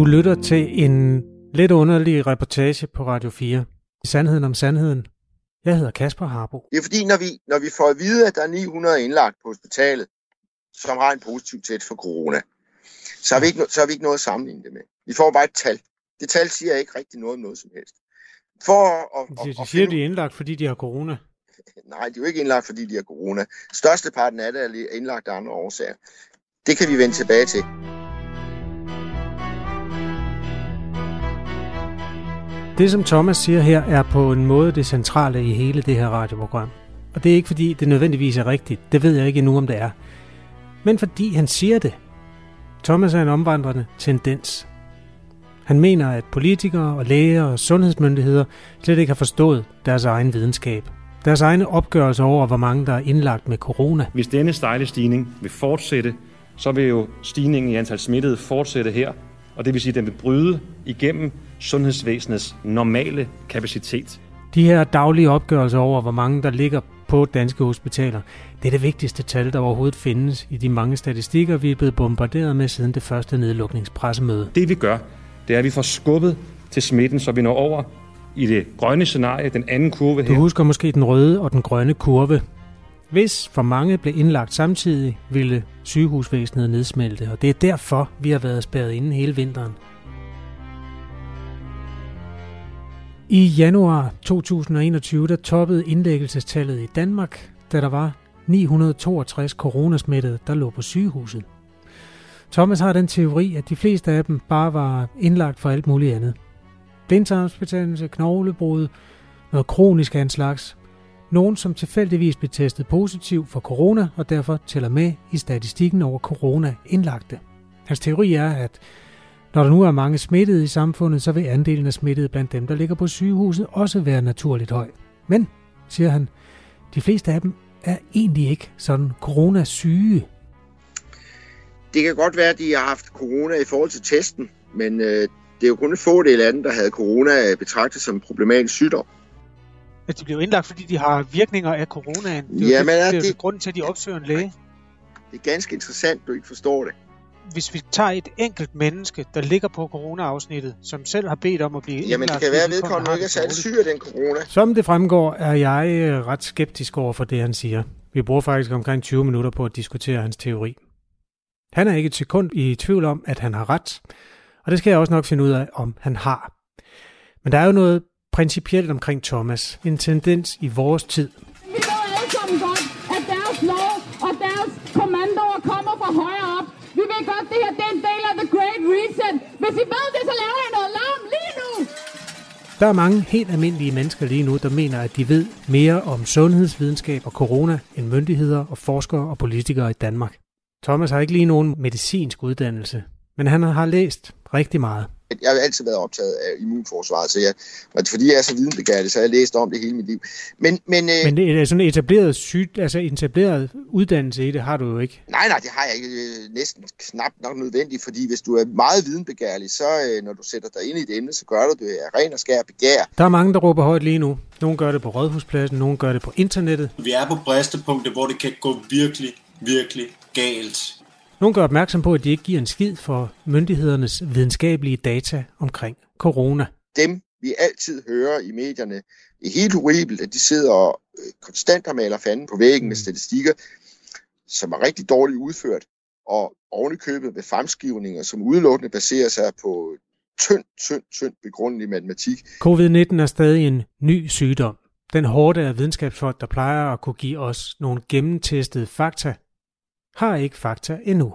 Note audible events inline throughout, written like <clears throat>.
Du lytter til en lidt underlig reportage på Radio 4. Sandheden om sandheden. Jeg hedder Kasper Harbo. Det er fordi, når vi, når vi får at vide, at der er 900 indlagt på hospitalet, som har en positiv test for corona, så har, vi ikke, så har vi ikke noget at sammenligne det med. Vi får bare et tal. Det tal siger ikke rigtig noget om noget som helst. For at, at, de, de siger, at de er indlagt, fordi de har corona. <laughs> Nej, de er jo ikke indlagt, fordi de har corona. Størsteparten af det er indlagt af andre årsager. Det kan vi vende tilbage til. Det, som Thomas siger her, er på en måde det centrale i hele det her radioprogram. Og det er ikke fordi, det nødvendigvis er rigtigt. Det ved jeg ikke endnu, om det er. Men fordi han siger det. Thomas er en omvandrende tendens. Han mener, at politikere og læger og sundhedsmyndigheder slet ikke har forstået deres egen videnskab. Deres egne opgørelser over, hvor mange der er indlagt med corona. Hvis denne stejle stigning vil fortsætte, så vil jo stigningen i antal smittede fortsætte her, og det vil sige, at den vil bryde igennem sundhedsvæsenets normale kapacitet. De her daglige opgørelser over, hvor mange der ligger på danske hospitaler, det er det vigtigste tal, der overhovedet findes i de mange statistikker, vi er blevet bombarderet med siden det første nedlukningspressemøde. Det vi gør, det er, at vi får skubbet til smitten, så vi når over i det grønne scenarie, den anden kurve her. Du husker måske den røde og den grønne kurve. Hvis for mange blev indlagt samtidig, ville sygehusvæsenet nedsmelte, og det er derfor, vi har været spærret inde hele vinteren. I januar 2021 der toppede indlæggelsestallet i Danmark, da der var 962 coronasmittede, der lå på sygehuset. Thomas har den teori, at de fleste af dem bare var indlagt for alt muligt andet. Blindtarmsbetændelse, knoglebrud, noget kronisk af en slags. Nogen, som tilfældigvis blev testet positiv for corona og derfor tæller med i statistikken over corona-indlagte. Hans teori er, at når der nu er mange smittede i samfundet, så vil andelen af smittede blandt dem, der ligger på sygehuset, også være naturligt høj. Men, siger han, de fleste af dem er egentlig ikke sådan coronasyge. Det kan godt være, at de har haft corona i forhold til testen, men øh, det er jo kun en få del af dem, der havde corona betragtet som en problematisk sygdom. Men de bliver indlagt, fordi de har virkninger af coronaen. Det er, ja, men det, det, det, er grunden til, at de opsøger en læge. Det er ganske interessant, du ikke forstår det. Hvis vi tager et enkelt menneske, der ligger på corona-afsnittet, som selv har bedt om at blive Jamen, det kan være, at vedkommende ikke er særlig syg af den corona. Som det fremgår, er jeg øh, ret skeptisk over for det, han siger. Vi bruger faktisk omkring 20 minutter på at diskutere hans teori. Han er ikke et sekund i tvivl om, at han har ret, og det skal jeg også nok finde ud af, om han har. Men der er jo noget principielt omkring Thomas. En tendens i vores tid. Det her det er en del af The Great Reset. Hvis I ved det, så laver jeg noget larm lige nu. Der er mange helt almindelige mennesker lige nu, der mener, at de ved mere om sundhedsvidenskab og corona end myndigheder og forskere og politikere i Danmark. Thomas har ikke lige nogen medicinsk uddannelse, men han har læst rigtig meget. Jeg har altid været optaget af immunforsvaret, så jeg, fordi jeg er så videnbegærlig, så har jeg læst om det hele mit liv. Men, men, øh, men det er sådan en etableret, syg, altså etableret uddannelse i det har du jo ikke? Nej, nej, det har jeg ikke. Næsten knap nok nødvendigt, fordi hvis du er meget videnbegærlig, så øh, når du sætter dig ind i et emne, så gør du det af ren og skær begær. Der er mange, der råber højt lige nu. Nogle gør det på rådhuspladsen, nogle gør det på internettet. Vi er på bristepunktet, hvor det kan gå virkelig, virkelig galt. Nogle gør opmærksom på, at de ikke giver en skid for myndighedernes videnskabelige data omkring corona. Dem, vi altid hører i medierne, det er helt horribelt, at de sidder og øh, konstant og maler fanden på væggen med mm. statistikker, som er rigtig dårligt udført, og ovenikøbet med fremskrivninger, som udelukkende baserer sig på tynd, tynd, tynd begrundelig matematik. Covid-19 er stadig en ny sygdom. Den hårde af videnskabsfolk, der plejer at kunne give os nogle gennemtestede fakta, har ikke fakta endnu.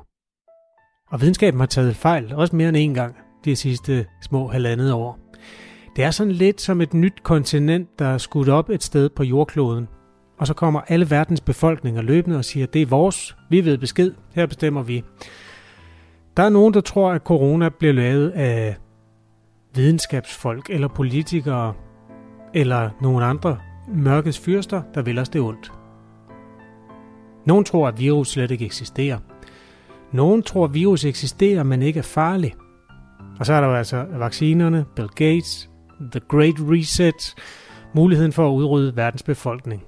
Og videnskaben har taget fejl, også mere end en gang, de sidste små halvandet år. Det er sådan lidt som et nyt kontinent, der er skudt op et sted på jordkloden. Og så kommer alle verdens befolkninger løbende og siger, det er vores, vi ved besked, her bestemmer vi. Der er nogen, der tror, at corona bliver lavet af videnskabsfolk eller politikere eller nogen andre mørkets fyrster, der vil os det ondt. Nogen tror, at virus slet ikke eksisterer. Nogen tror, at virus eksisterer, men ikke er farlig. Og så er der jo altså vaccinerne, Bill Gates, The Great Reset, muligheden for at udrydde verdens befolkning.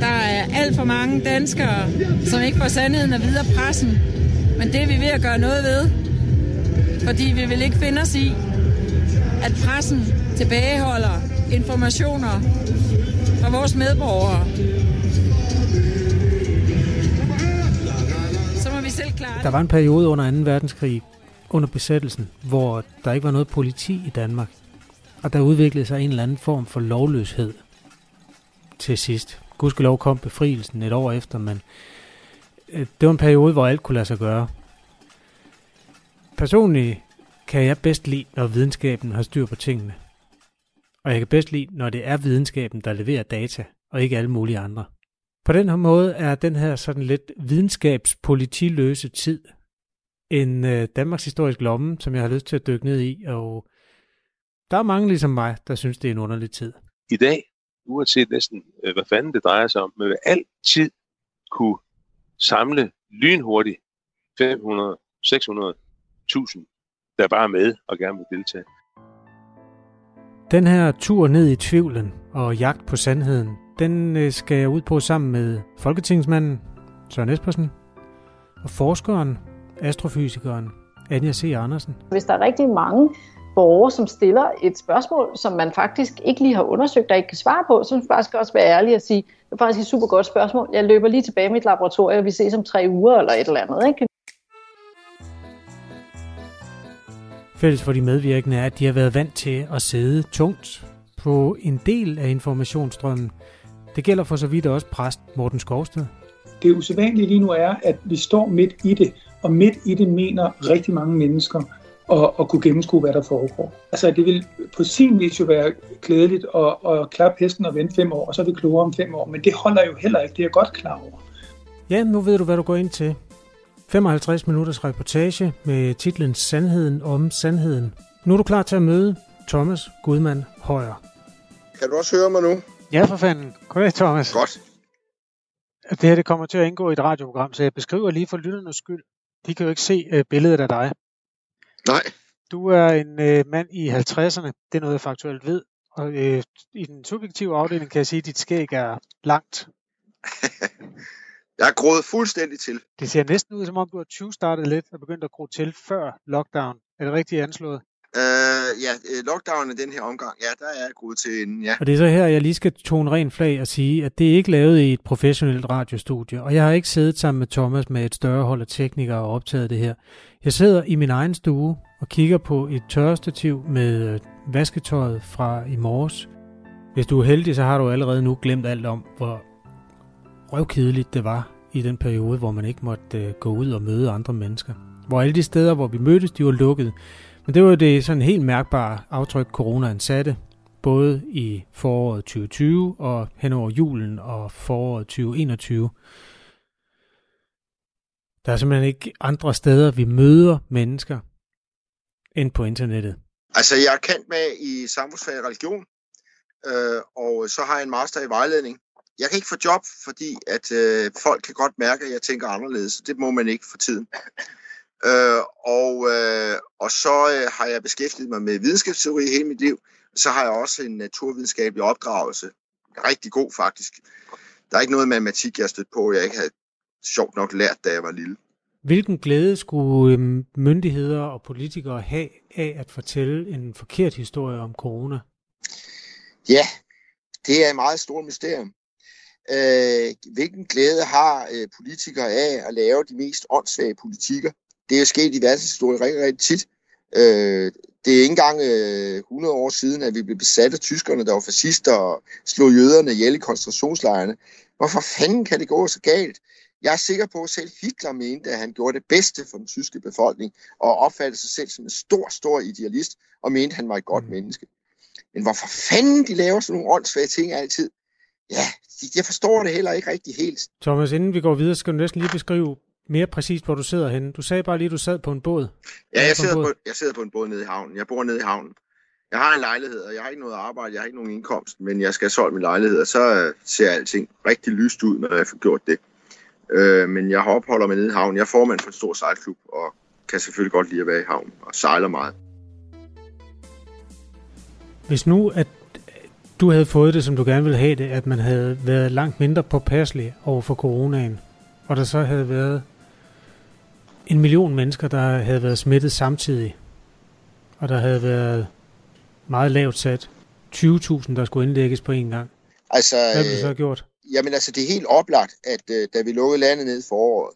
Der er alt for mange danskere, som ikke får sandheden af videre pressen. Men det er vi ved at gøre noget ved. Fordi vi vil ikke finde os i, at pressen tilbageholder informationer fra vores medborgere. Selv klare Der var en periode under 2. verdenskrig, under besættelsen, hvor der ikke var noget politi i Danmark. Og der udviklede sig en eller anden form for lovløshed til sidst. Gudskelov kom befrielsen et år efter, men øh, det var en periode, hvor alt kunne lade sig gøre. Personligt kan jeg bedst lide, når videnskaben har styr på tingene. Og jeg kan bedst lide, når det er videnskaben, der leverer data, og ikke alle mulige andre. På den her måde er den her sådan lidt videnskabspolitiløse tid en øh, Danmarks historisk lomme, som jeg har lyst til at dykke ned i, og der er mange ligesom mig, der synes, det er en underlig tid. i dag, uanset næsten øh, hvad fanden det drejer sig om, man vil altid kunne samle lynhurtigt 500, 600, 1000, der bare er med og gerne vil deltage. Den her tur ned i tvivlen og jagt på sandheden, den øh, skal jeg ud på sammen med folketingsmanden Søren Espersen og forskeren, astrofysikeren Anja C. Andersen. Hvis der er rigtig mange borgere, som stiller et spørgsmål, som man faktisk ikke lige har undersøgt og ikke kan svare på, så skal man faktisk også være ærlig og sige, det er faktisk et super godt spørgsmål. Jeg løber lige tilbage i mit laboratorium, og vi ses om tre uger eller et eller andet. Ikke? Fælles for de medvirkende er, at de har været vant til at sidde tungt på en del af informationsstrømmen. Det gælder for så vidt også præst Morten Skovsted. Det usædvanlige lige nu er, at vi står midt i det, og midt i det mener rigtig mange mennesker at, at kunne gennemskue, hvad der foregår. Altså det vil på sin vis jo være klædeligt at, at klappe hesten og vente fem år, og så er vi klogere om fem år, men det holder jo heller ikke, det er jeg godt klar over. Ja, nu ved du, hvad du går ind til. 55 minutters reportage med titlen Sandheden om sandheden. Nu er du klar til at møde Thomas Gudmand Højer. Kan du også høre mig nu? Ja, for fanden. Goddag, Thomas. Godt. Det her det kommer til at indgå i et radioprogram, så jeg beskriver lige for lytternes skyld. De kan jo ikke se øh, billedet af dig. Nej. Du er en øh, mand i 50'erne. Det er noget, jeg faktuelt ved. Og øh, i den subjektive afdeling kan jeg sige, at dit skæg er langt. <laughs> Jeg er gået fuldstændig til. Det ser næsten ud, som om du har 20 startet lidt og begyndt at gro til før lockdown. Er det rigtigt anslået? Øh, ja, øh, lockdown i den her omgang, ja, der er jeg gået til en, ja. Og det er så her, jeg lige skal tone ren flag og sige, at det er ikke lavet i et professionelt radiostudie, og jeg har ikke siddet sammen med Thomas med et større hold af teknikere og optaget det her. Jeg sidder i min egen stue og kigger på et tørrestativ med øh, vasketøjet fra i morges. Hvis du er heldig, så har du allerede nu glemt alt om, hvor røvkedeligt det var i den periode, hvor man ikke måtte øh, gå ud og møde andre mennesker. Hvor alle de steder, hvor vi mødtes, de var lukket. Men det var jo det sådan helt mærkbare aftryk, coronaen satte, både i foråret 2020 og hen over julen og foråret 2021. Der er simpelthen ikke andre steder, vi møder mennesker end på internettet. Altså, jeg er kendt med i samfundsfag og religion, øh, og så har jeg en master i vejledning. Jeg kan ikke få job, fordi at øh, folk kan godt mærke, at jeg tænker anderledes. Det må man ikke for tiden. Øh, og, øh, og så øh, har jeg beskæftiget mig med videnskabsteori hele mit liv. Så har jeg også en naturvidenskabelig opdragelse. Rigtig god faktisk. Der er ikke noget matematik, jeg har stødt på, jeg ikke havde sjovt nok lært, da jeg var lille. Hvilken glæde skulle øhm, myndigheder og politikere have af at fortælle en forkert historie om corona? Ja, det er et meget stort mysterium. Øh, hvilken glæde har øh, politikere af at lave de mest åndssvage politikker? Det er sket i verdenshistorien rigtig, rigtig tit. Øh, det er ikke engang øh, 100 år siden, at vi blev besat af tyskerne, der var fascister og slog jøderne ihjel i koncentrationslejrene. Hvorfor fanden kan det gå så galt? Jeg er sikker på, at selv Hitler mente, at han gjorde det bedste for den tyske befolkning, og opfattede sig selv som en stor, stor idealist, og mente, at han var et godt menneske. Men hvorfor fanden de laver sådan nogle åndssvage ting altid? Ja, jeg forstår det heller ikke rigtig helt. Thomas, inden vi går videre, skal du næsten lige beskrive mere præcist, hvor du sidder henne. Du sagde bare lige, at du sad på en båd. Ja, jeg på en sidder, båd. på, jeg sidder på en båd nede i havnen. Jeg bor nede i havnen. Jeg har en lejlighed, og jeg har ikke noget arbejde, jeg har ikke nogen indkomst, men jeg skal have solgt min lejlighed, og så øh, ser alting rigtig lyst ud, når jeg får gjort det. Øh, men jeg opholder mig nede i havnen. Jeg er formand for en stor sejlklub, og kan selvfølgelig godt lide at være i havnen, og sejler meget. Hvis nu, at du havde fået det, som du gerne ville have det, at man havde været langt mindre påpasselig over for coronaen, og der så havde været en million mennesker, der havde været smittet samtidig, Og der havde været meget lavt sat 20.000, der skulle indlægges på en gang. Altså, Hvad blev så øh, gjort? Jamen altså, det er helt oplagt, at øh, da vi lukkede landet ned for året,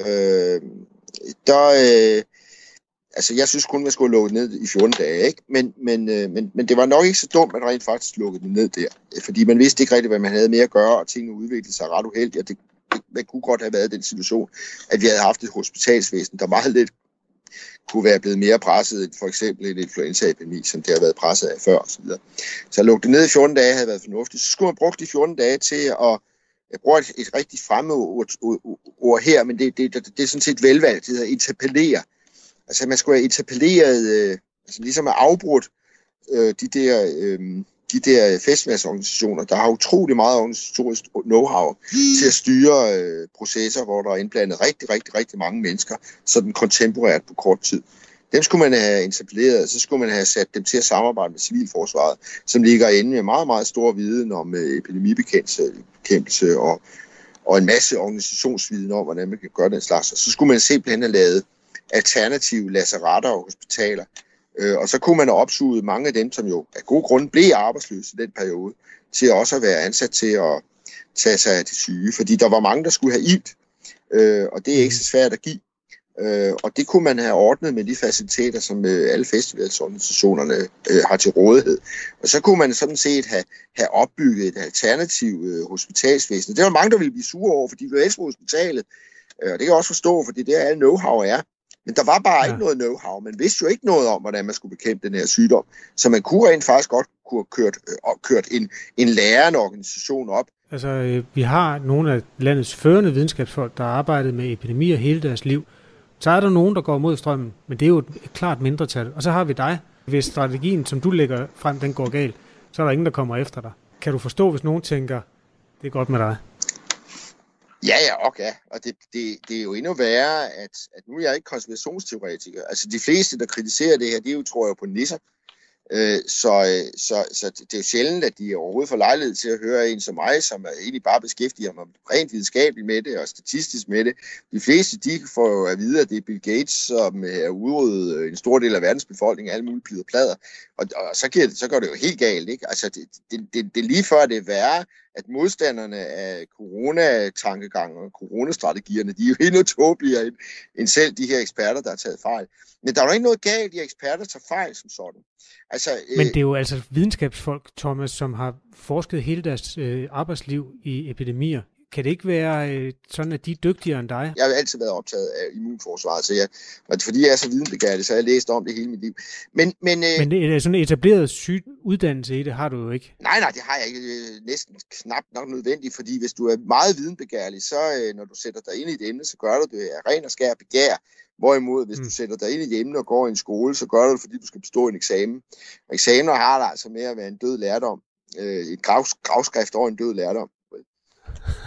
øh, der, øh, altså jeg synes kun, man skulle lukke ned i 14 dage, ikke? Men, men, øh, men, men det var nok ikke så dumt, at man rent faktisk lukkede det ned der. Fordi man vidste ikke rigtigt, hvad man havde med at gøre, og tingene udviklede sig ret uheldigt, og det, man kunne godt have været i den situation, at vi havde haft et hospitalsvæsen, der meget lidt kunne være blevet mere presset end for eksempel en influenzaepidemi, som det har været presset af før osv. Så at lukke det ned i 14 dage havde været fornuftigt. Så skulle man bruge de 14 dage til at jeg bruger et, et rigtig fremmedord ord her, men det, det, det, det er sådan set velvalgt, det hedder interpellere. Altså man skulle have interpelleret, øh, altså ligesom have afbrudt øh, de der, øh, de der festivalsorganisationer, der har utrolig meget organisatorisk know-how til at styre øh, processer, hvor der er indblandet rigtig, rigtig, rigtig mange mennesker, sådan kontemporært på kort tid. Dem skulle man have etableret, så skulle man have sat dem til at samarbejde med civilforsvaret, som ligger inde med meget, meget stor viden om øh, epidemibekæmpelse og, og en masse organisationsviden om, hvordan man kan gøre den slags. Og så skulle man simpelthen have lavet alternative lazaretter og hospitaler. Øh, og så kunne man have opsuget mange af dem, som jo af god grund blev arbejdsløse i den periode, til også at være ansat til at tage sig af de syge. Fordi der var mange, der skulle have ilt, øh, og det er ikke så svært at give. Øh, og det kunne man have ordnet med de faciliteter, som øh, alle festivalsorganisationerne øh, har til rådighed. Og så kunne man sådan set have, have opbygget et alternativ øh, hospitalsvæsen. Det var mange, der ville blive sure over, fordi de blev på hospitalet. Øh, og det kan jeg også forstå, fordi det er alle know-how er. Men der var bare ja. ikke noget know-how. Man vidste jo ikke noget om, hvordan man skulle bekæmpe den her sygdom. Så man kunne rent faktisk godt kunne have kørt, øh, kørt en, en lærende organisation op. Altså, øh, vi har nogle af landets førende videnskabsfolk, der har arbejdet med epidemier hele deres liv. Så er der nogen, der går mod strømmen, men det er jo et klart mindretal. Og så har vi dig. Hvis strategien, som du lægger frem, den går galt, så er der ingen, der kommer efter dig. Kan du forstå, hvis nogen tænker, det er godt med dig? Ja, ja, okay. Og det, det, det er jo endnu værre, at, at nu er jeg ikke konspirationsteoretiker. Altså de fleste, der kritiserer det her, de jo, tror jo på nisser. Øh, så, øh, så, så det er jo sjældent, at de overhovedet får lejlighed til at høre en som mig, som er egentlig bare beskæftiger mig rent videnskabeligt med det og statistisk med det. De fleste, de får jo at vide, at det er Bill Gates, som øh, er udryddet øh, en stor del af verdens befolkning, alle mulige plider plader. Og, og så, giver det, så går det jo helt galt, ikke? Altså, det, det, det, det er lige før det er værre, at modstanderne af coronatankegang og coronastrategierne, de er jo endnu tåbeligere end, end selv de her eksperter, der har taget fejl. Men der er jo ikke noget galt i, at eksperter tager fejl som sådan. Altså, øh... Men det er jo altså videnskabsfolk, Thomas, som har forsket hele deres øh, arbejdsliv i epidemier. Kan det ikke være øh, sådan, at de er dygtigere end dig? Jeg har altid været optaget af immunforsvaret, så jeg, fordi jeg er så videnbegærlig, så jeg har læst om det hele mit liv. Men, men, øh, men det er sådan en etableret syg uddannelse i det, har du jo ikke? Nej, nej, det har jeg ikke. Næsten knap nok nødvendigt, fordi hvis du er meget videnbegærlig, så øh, når du sætter dig ind i et emne, så gør du det af ren og skær begær. Hvorimod, hvis mm. du sætter dig ind i hjemme og går i en skole, så gør du det, fordi du skal bestå en eksamen. Og eksamener har der altså med at være en død lærdom. Øh, et grav, gravskrift over en død lærdom.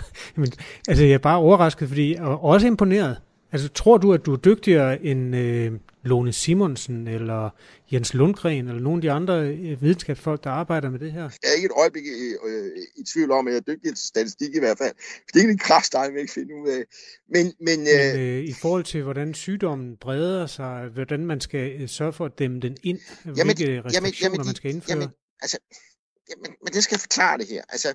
<laughs> Men, altså, jeg er bare overrasket, fordi, og også imponeret. Altså, tror du, at du er dygtigere end øh, Lone Simonsen, eller Jens Lundgren, eller nogle af de andre øh, videnskabsfolk, der arbejder med det her? Jeg er ikke et øjeblik i, øh, i tvivl om, at jeg er dygtig til statistik i hvert fald. Det er ikke en kraft, der vil ikke finde ud af. Men, men, øh, men øh, i forhold til, hvordan sygdommen breder sig, hvordan man skal øh, sørge for at dæmme den ind, jamen, hvilke restriktioner jamen, jamen, man skal indføre? Jamen, altså, jamen, men det skal jeg forklare det her. Altså,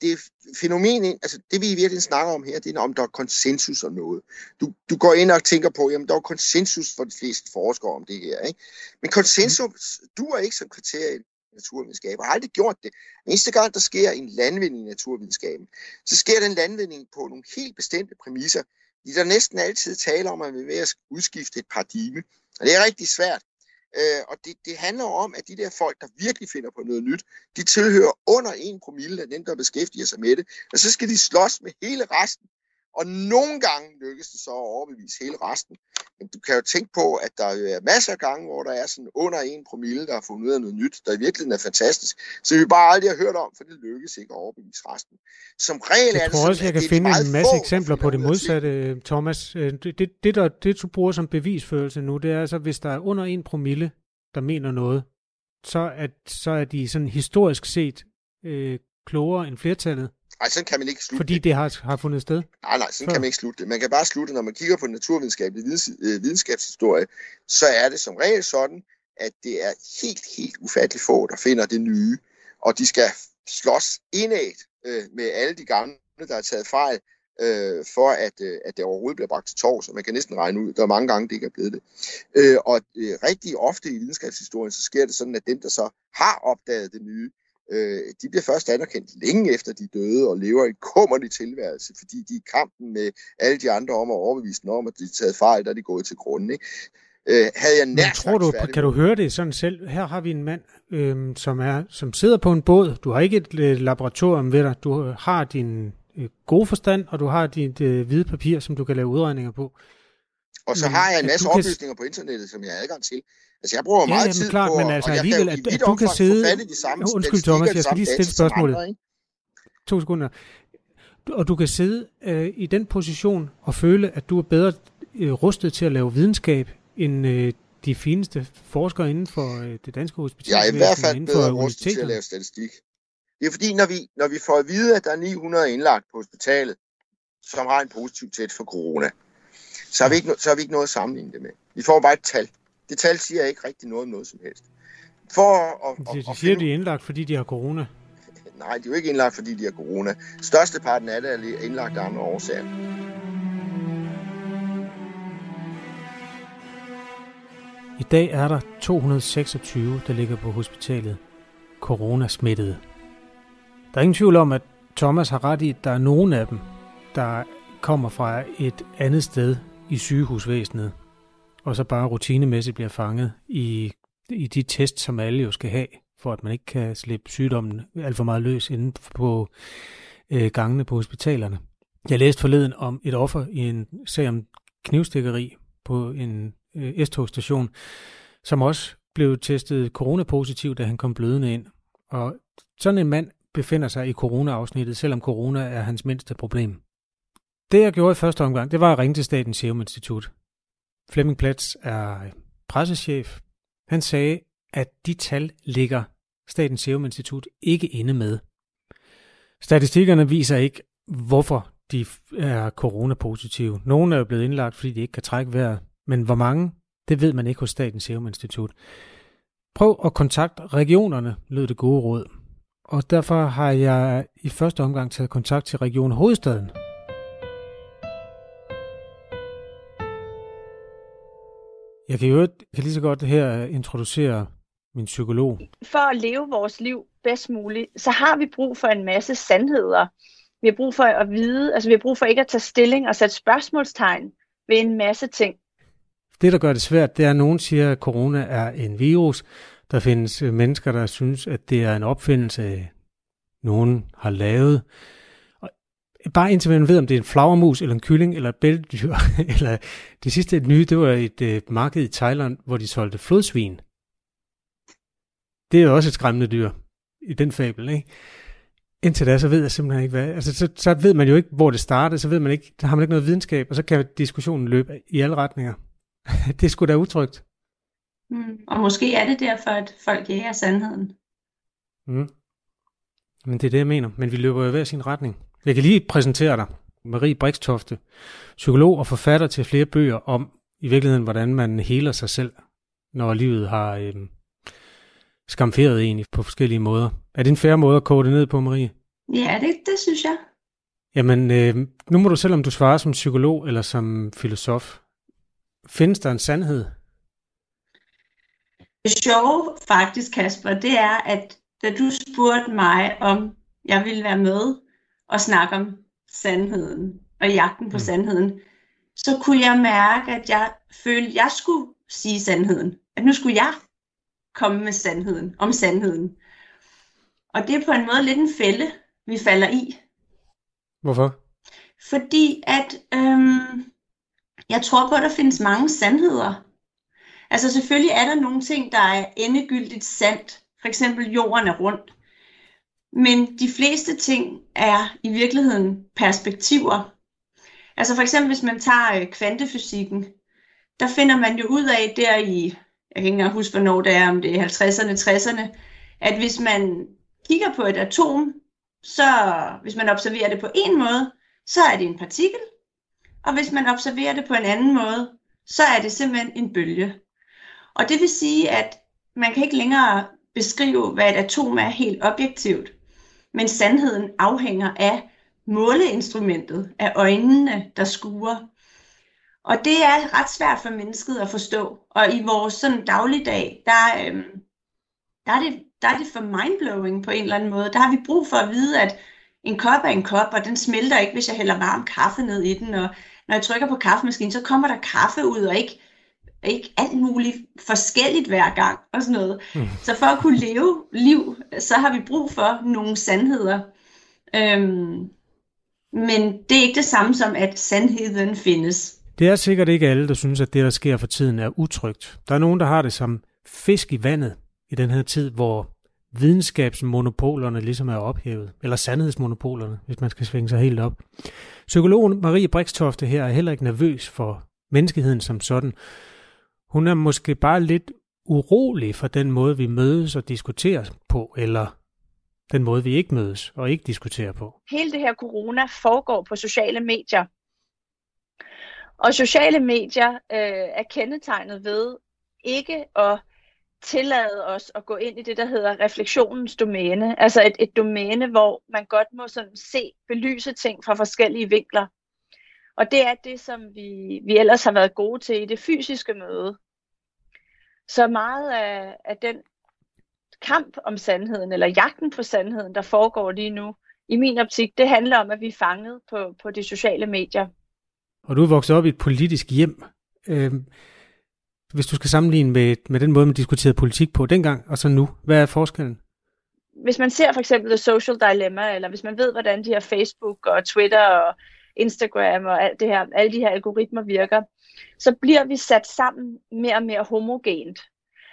det fænomen, altså det vi i virkeligheden snakker om her, det er om der er konsensus om noget. Du, du går ind og tænker på, jamen der er konsensus for de fleste forskere om det her, ikke? Men konsensus du er ikke som kriterie i naturvidenskab. og har aldrig gjort det. Eneste gang, der sker en landvinding i naturvidenskaben, så sker den landvinding på nogle helt bestemte præmisser. De der næsten altid taler om, at vi er ved at udskifte et paradigme. Og det er rigtig svært. Øh, og det, det handler om, at de der folk, der virkelig finder på noget nyt, de tilhører under en promille af dem, der beskæftiger sig med det. Og så skal de slås med hele resten. Og nogle gange lykkes det så at overbevise hele resten. Men du kan jo tænke på, at der er masser af gange, hvor der er sådan under en promille, der har fundet ud af noget nyt, der i virkeligheden er fantastisk, så vi bare aldrig har hørt om, for det lykkes ikke at overbevise resten. Som regel jeg er det tror sådan, også, jeg kan finde en masse få, eksempler på det modsatte, Thomas. Øh, det, det, det, der, det, du bruger som bevisførelse nu, det er altså, hvis der er under en promille, der mener noget, så er, så er de sådan historisk set øh, klogere end flertallet. Nej, sådan kan man ikke slutte Fordi det har, har fundet sted? Nej, nej, sådan Før. kan man ikke slutte det. Man kan bare slutte, når man kigger på naturvidenskabelig videns, øh, videnskabshistorie, så er det som regel sådan, at det er helt, helt ufatteligt få, der finder det nye. Og de skal slås indad øh, med alle de gamle, der har taget fejl, øh, for at, øh, at det overhovedet bliver bragt til tår, så man kan næsten regne ud, der er mange gange, det ikke er blevet det. Øh, og øh, rigtig ofte i videnskabshistorien, så sker det sådan, at dem, der så har opdaget det nye, øh, de bliver først anerkendt længe efter de døde og lever i kummerlig tilværelse, fordi de er i kampen med alle de andre om at overbevise dem om, at de er taget fejl, der er de gået til grunden. Ikke? Øh, havde jeg nær tror du, kan du høre det sådan selv? Her har vi en mand, øh, som, er, som sidder på en båd. Du har ikke et øh, laboratorium ved dig. Du har din øh, gode forstand, og du har dit øh, hvide papir, som du kan lave udregninger på. Og så Men har jeg en masse du kan- oplysninger på internettet, som jeg har adgang til. Altså, jeg bruger Ja, meget jamen, tid klart, på, men altså og jeg kan at- at du kan sidde- de samme Undskyld, Thomas, jeg skal lige stille spørgsmålet. andre, ikke? To sekunder. Og du kan sidde øh, i den position og føle, at du er bedre øh, rustet til at lave videnskab end øh, de fineste forskere inden for øh, det danske hospital. Jeg er i hvert fald bedre rustet til at lave statistik. Det er fordi, når vi, når vi får at vide, at der er 900 indlagt på hospitalet, som har en positiv test for corona, så har, vi ikke, så har vi ikke noget at sammenligne det med. Vi får bare et tal. Det tal siger ikke rigtig noget om noget som helst. For at, at, De, at de siger, finde- de er indlagt, fordi de har corona. Nej, de er jo ikke indlagt, fordi de har corona. Størsteparten af det er indlagt af andre årsager. I dag er der 226, der ligger på hospitalet. Corona-smittede. Der er ingen tvivl om, at Thomas har ret i, at der er nogen af dem, der kommer fra et andet sted i sygehusvæsenet, og så bare rutinemæssigt bliver fanget i, i de test, som alle jo skal have, for at man ikke kan slippe sygdommen alt for meget løs inde på øh, gangene på hospitalerne. Jeg læste forleden om et offer i en sag om knivstikkeri på en øh, S-togstation, som også blev testet coronapositiv, da han kom blødende ind. Og sådan en mand befinder sig i corona-afsnittet, selvom corona er hans mindste problem. Det jeg gjorde i første omgang, det var at ringe til Statens Serum Institut. Flemming Plats er pressechef. Han sagde, at de tal ligger Statens Serum Institut ikke inde med. Statistikkerne viser ikke, hvorfor de er coronapositive. Nogle er jo blevet indlagt, fordi de ikke kan trække vejret. Men hvor mange, det ved man ikke hos Statens Serum Institut. Prøv at kontakte regionerne, lød det gode råd. Og derfor har jeg i første omgang taget kontakt til Region Hovedstaden. Jeg kan jo jeg kan lige så godt her introducere min psykolog. for at leve vores liv bedst muligt, så har vi brug for en masse sandheder. Vi har brug for at vide, altså vi har brug for ikke at tage stilling og sætte spørgsmålstegn ved en masse ting. Det, der gør det svært, det er, at nogen siger, at corona er en virus. Der findes mennesker, der synes, at det er en opfindelse, nogen har lavet. Bare indtil man ved, om det er en flagermus, eller en kylling, eller et bæltedyr. <laughs> eller det sidste nye, det var et øh, marked i Thailand, hvor de solgte flodsvin. Det er jo også et skræmmende dyr i den fabel, ikke? Indtil da, så ved jeg simpelthen ikke, hvad... Altså, så, så ved man jo ikke, hvor det startede, så ved man ikke, der har man ikke noget videnskab, og så kan diskussionen løbe i alle retninger. <laughs> det er sgu da utrygt. Mm. Og måske er det derfor, at folk jager sandheden. Mm. Men det er det, jeg mener. Men vi løber jo i hver sin retning. Jeg kan lige præsentere dig. Marie Brikstofte, psykolog og forfatter til flere bøger om i virkeligheden, hvordan man heler sig selv, når livet har øhm, skamferet en på forskellige måder. Er det en færre måde at koge det ned på, Marie? Ja, det, det synes jeg. Jamen, øh, nu må du selv, om du svarer som psykolog eller som filosof. Findes der en sandhed? Det sjove faktisk, Kasper, det er, at da du spurgte mig, om jeg ville være med og snakke om sandheden og jagten på mm. sandheden, så kunne jeg mærke, at jeg følte, at jeg skulle sige sandheden. At nu skulle jeg komme med sandheden, om sandheden. Og det er på en måde lidt en fælde, vi falder i. Hvorfor? Fordi at øhm, jeg tror på, at der findes mange sandheder. Altså selvfølgelig er der nogle ting, der er endegyldigt sandt. For eksempel jorden er rundt. Men de fleste ting er i virkeligheden perspektiver. Altså for eksempel hvis man tager øh, kvantefysikken, der finder man jo ud af der i, jeg kan ikke engang huske, hvornår det er, om det er 50'erne, 60'erne, at hvis man kigger på et atom, så hvis man observerer det på en måde, så er det en partikel. Og hvis man observerer det på en anden måde, så er det simpelthen en bølge. Og det vil sige, at man kan ikke længere beskrive, hvad et atom er helt objektivt, men sandheden afhænger af måleinstrumentet, af øjnene, der skuer. Og det er ret svært for mennesket at forstå. Og i vores sådan dagligdag, der, øhm, der, er det, der er det for mindblowing på en eller anden måde. Der har vi brug for at vide, at en kop er en kop, og den smelter ikke, hvis jeg hælder varm kaffe ned i den. Og når jeg trykker på kaffemaskinen, så kommer der kaffe ud, og ikke, ikke alt muligt forskelligt hver gang og sådan noget. Mm. Så for at kunne leve liv, så har vi brug for nogle sandheder. Øhm, men det er ikke det samme som, at sandheden findes. Det er sikkert ikke alle, der synes, at det, der sker for tiden, er utrygt. Der er nogen, der har det som fisk i vandet i den her tid, hvor videnskabsmonopolerne ligesom er ophævet, eller sandhedsmonopolerne, hvis man skal svinge sig helt op. Psykologen Marie Brikstofte her er heller ikke nervøs for menneskeheden som sådan. Hun er måske bare lidt urolig for den måde, vi mødes og diskuterer på, eller den måde, vi ikke mødes og ikke diskuterer på. Hele det her corona foregår på sociale medier. Og sociale medier øh, er kendetegnet ved ikke at tillade os at gå ind i det, der hedder refleksionens domæne. Altså et, et domæne, hvor man godt må sådan se, belyse ting fra forskellige vinkler. Og det er det, som vi, vi ellers har været gode til i det fysiske møde. Så meget af, af den kamp om sandheden, eller jagten på sandheden, der foregår lige nu, i min optik, det handler om, at vi er fanget på, på de sociale medier. Og du er vokset op i et politisk hjem. Øhm, hvis du skal sammenligne med, med den måde, man diskuterede politik på dengang og så nu, hvad er forskellen? Hvis man ser for eksempel The Social Dilemma, eller hvis man ved, hvordan de her Facebook og Twitter og Instagram og alt det her, alle de her algoritmer virker, så bliver vi sat sammen mere og mere homogent.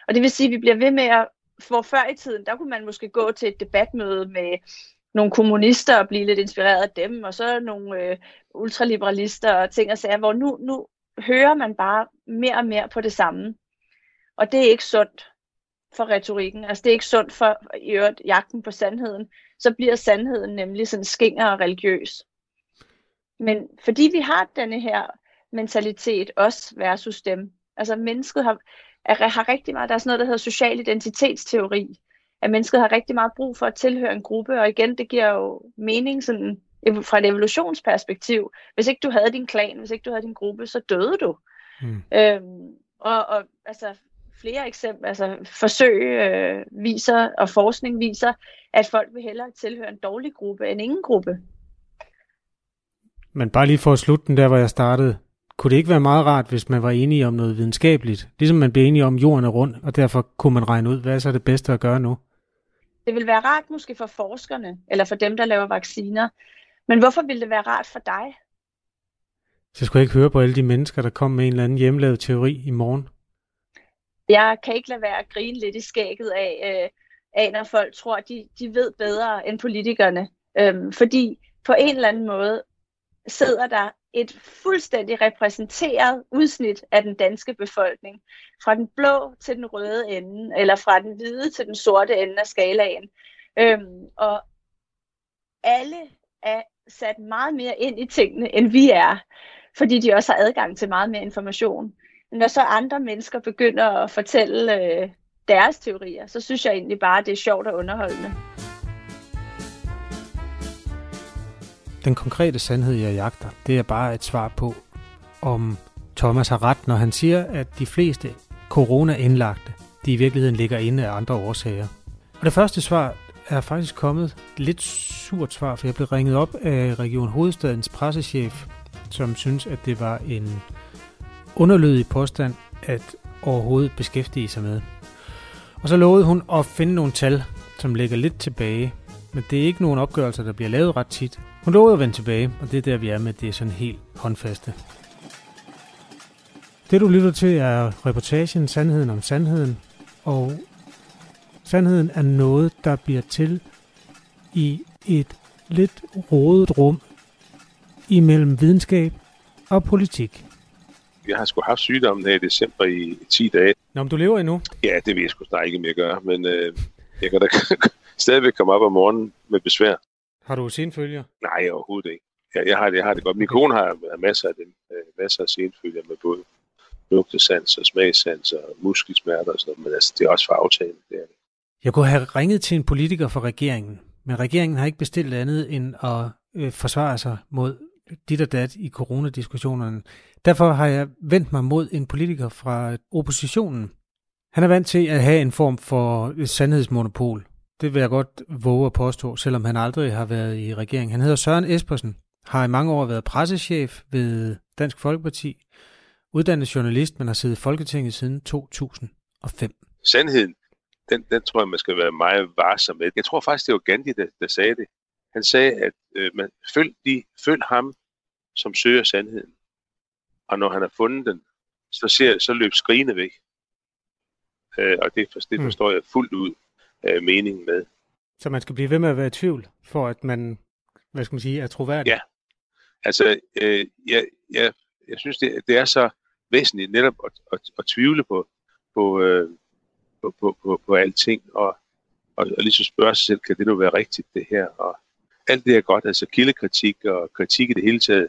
Og det vil sige, at vi bliver ved med at, hvor før i tiden, der kunne man måske gå til et debatmøde med nogle kommunister og blive lidt inspireret af dem, og så nogle øh, ultraliberalister og ting og sager, hvor nu, nu hører man bare mere og mere på det samme. Og det er ikke sundt for retorikken. Altså det er ikke sundt for i øvrigt jagten på sandheden. Så bliver sandheden nemlig sådan skinger og religiøs. Men fordi vi har denne her mentalitet, os versus dem, altså mennesket har, er, har rigtig meget, der er sådan noget, der hedder social identitetsteori, at mennesket har rigtig meget brug for at tilhøre en gruppe, og igen, det giver jo mening sådan fra et evolutionsperspektiv. Hvis ikke du havde din klan, hvis ikke du havde din gruppe, så døde du. Mm. Øhm, og, og altså flere eksempler, altså forsøg øh, viser, og forskning viser, at folk vil hellere tilhøre en dårlig gruppe end ingen gruppe. Men bare lige for at slutte den der, hvor jeg startede. Kunne det ikke være meget rart, hvis man var enige om noget videnskabeligt? Ligesom man blev enige om, at jorden er rund, og derfor kunne man regne ud, hvad er så det bedste at gøre nu? Det vil være rart måske for forskerne, eller for dem, der laver vacciner. Men hvorfor ville det være rart for dig? Så skulle jeg ikke høre på alle de mennesker, der kom med en eller anden hjemmelavet teori i morgen. Jeg kan ikke lade være at grine lidt i skægget af, øh, af når folk tror, at de, de ved bedre end politikerne. Øhm, fordi på en eller anden måde sidder der et fuldstændig repræsenteret udsnit af den danske befolkning. Fra den blå til den røde ende, eller fra den hvide til den sorte ende af skalaen. Øhm, og alle er sat meget mere ind i tingene, end vi er, fordi de også har adgang til meget mere information. Når så andre mennesker begynder at fortælle øh, deres teorier, så synes jeg egentlig bare, at det er sjovt og underholdende. Den konkrete sandhed, jeg jagter, det er bare et svar på, om Thomas har ret, når han siger, at de fleste corona-indlagte, de i virkeligheden ligger inde af andre årsager. Og det første svar er faktisk kommet lidt surt svar, for jeg blev ringet op af Region Hovedstadens pressechef, som synes, at det var en underlødig påstand at overhovedet beskæftige sig med. Og så lovede hun at finde nogle tal, som ligger lidt tilbage, men det er ikke nogen opgørelser, der bliver lavet ret tit. Hun lovede at vende tilbage, og det er der, vi er med, det er sådan helt håndfaste. Det du lytter til er reportagen Sandheden om Sandheden, og sandheden er noget, der bliver til i et lidt rodet rum imellem videnskab og politik. Jeg har sgu haft sygdommen her i december i 10 dage. Nå, om du lever endnu? Ja, det vil jeg sgu snart ikke mere gøre, men øh, jeg kan da <laughs> stadigvæk komme op om morgenen med besvær. Har du senfølger? Nej, overhovedet ikke. Jeg, jeg, har, det, jeg har det godt. Min kone har, har masser af dem, øh, masser af senfølger med både lugtesans og smagssans og muskelsmerter og sådan noget, men altså, det er også for aftalen. Det er det. Jeg kunne have ringet til en politiker for regeringen, men regeringen har ikke bestilt andet end at øh, forsvare sig mod dit og dat i coronadiskussionerne. Derfor har jeg vendt mig mod en politiker fra oppositionen. Han er vant til at have en form for sandhedsmonopol. Det vil jeg godt våge at påstå, selvom han aldrig har været i regering. Han hedder Søren Espersen, har i mange år været pressechef ved Dansk Folkeparti, uddannet journalist, men har siddet i Folketinget siden 2005. Sandheden, den, den tror jeg, man skal være meget varsom med. Jeg tror faktisk, det var Gandhi, der, der sagde det. Han sagde, at øh, man følg, de, følg ham, som søger sandheden. Og når han har fundet den, så, ser, så løb skrigende væk. Øh, og det, det mm. forstår jeg fuldt ud øh, meningen med. Så man skal blive ved med at være i tvivl, for at man, hvad skal man sige, er troværdig? Ja. Altså, øh, jeg, jeg, jeg synes, det, det er så væsentligt netop at, at, at tvivle på, på, øh, på, på, på, på alting, og, og, og lige så spørge sig selv, kan det nu være rigtigt, det her? Og alt det er godt, altså kildekritik og kritik i det hele taget,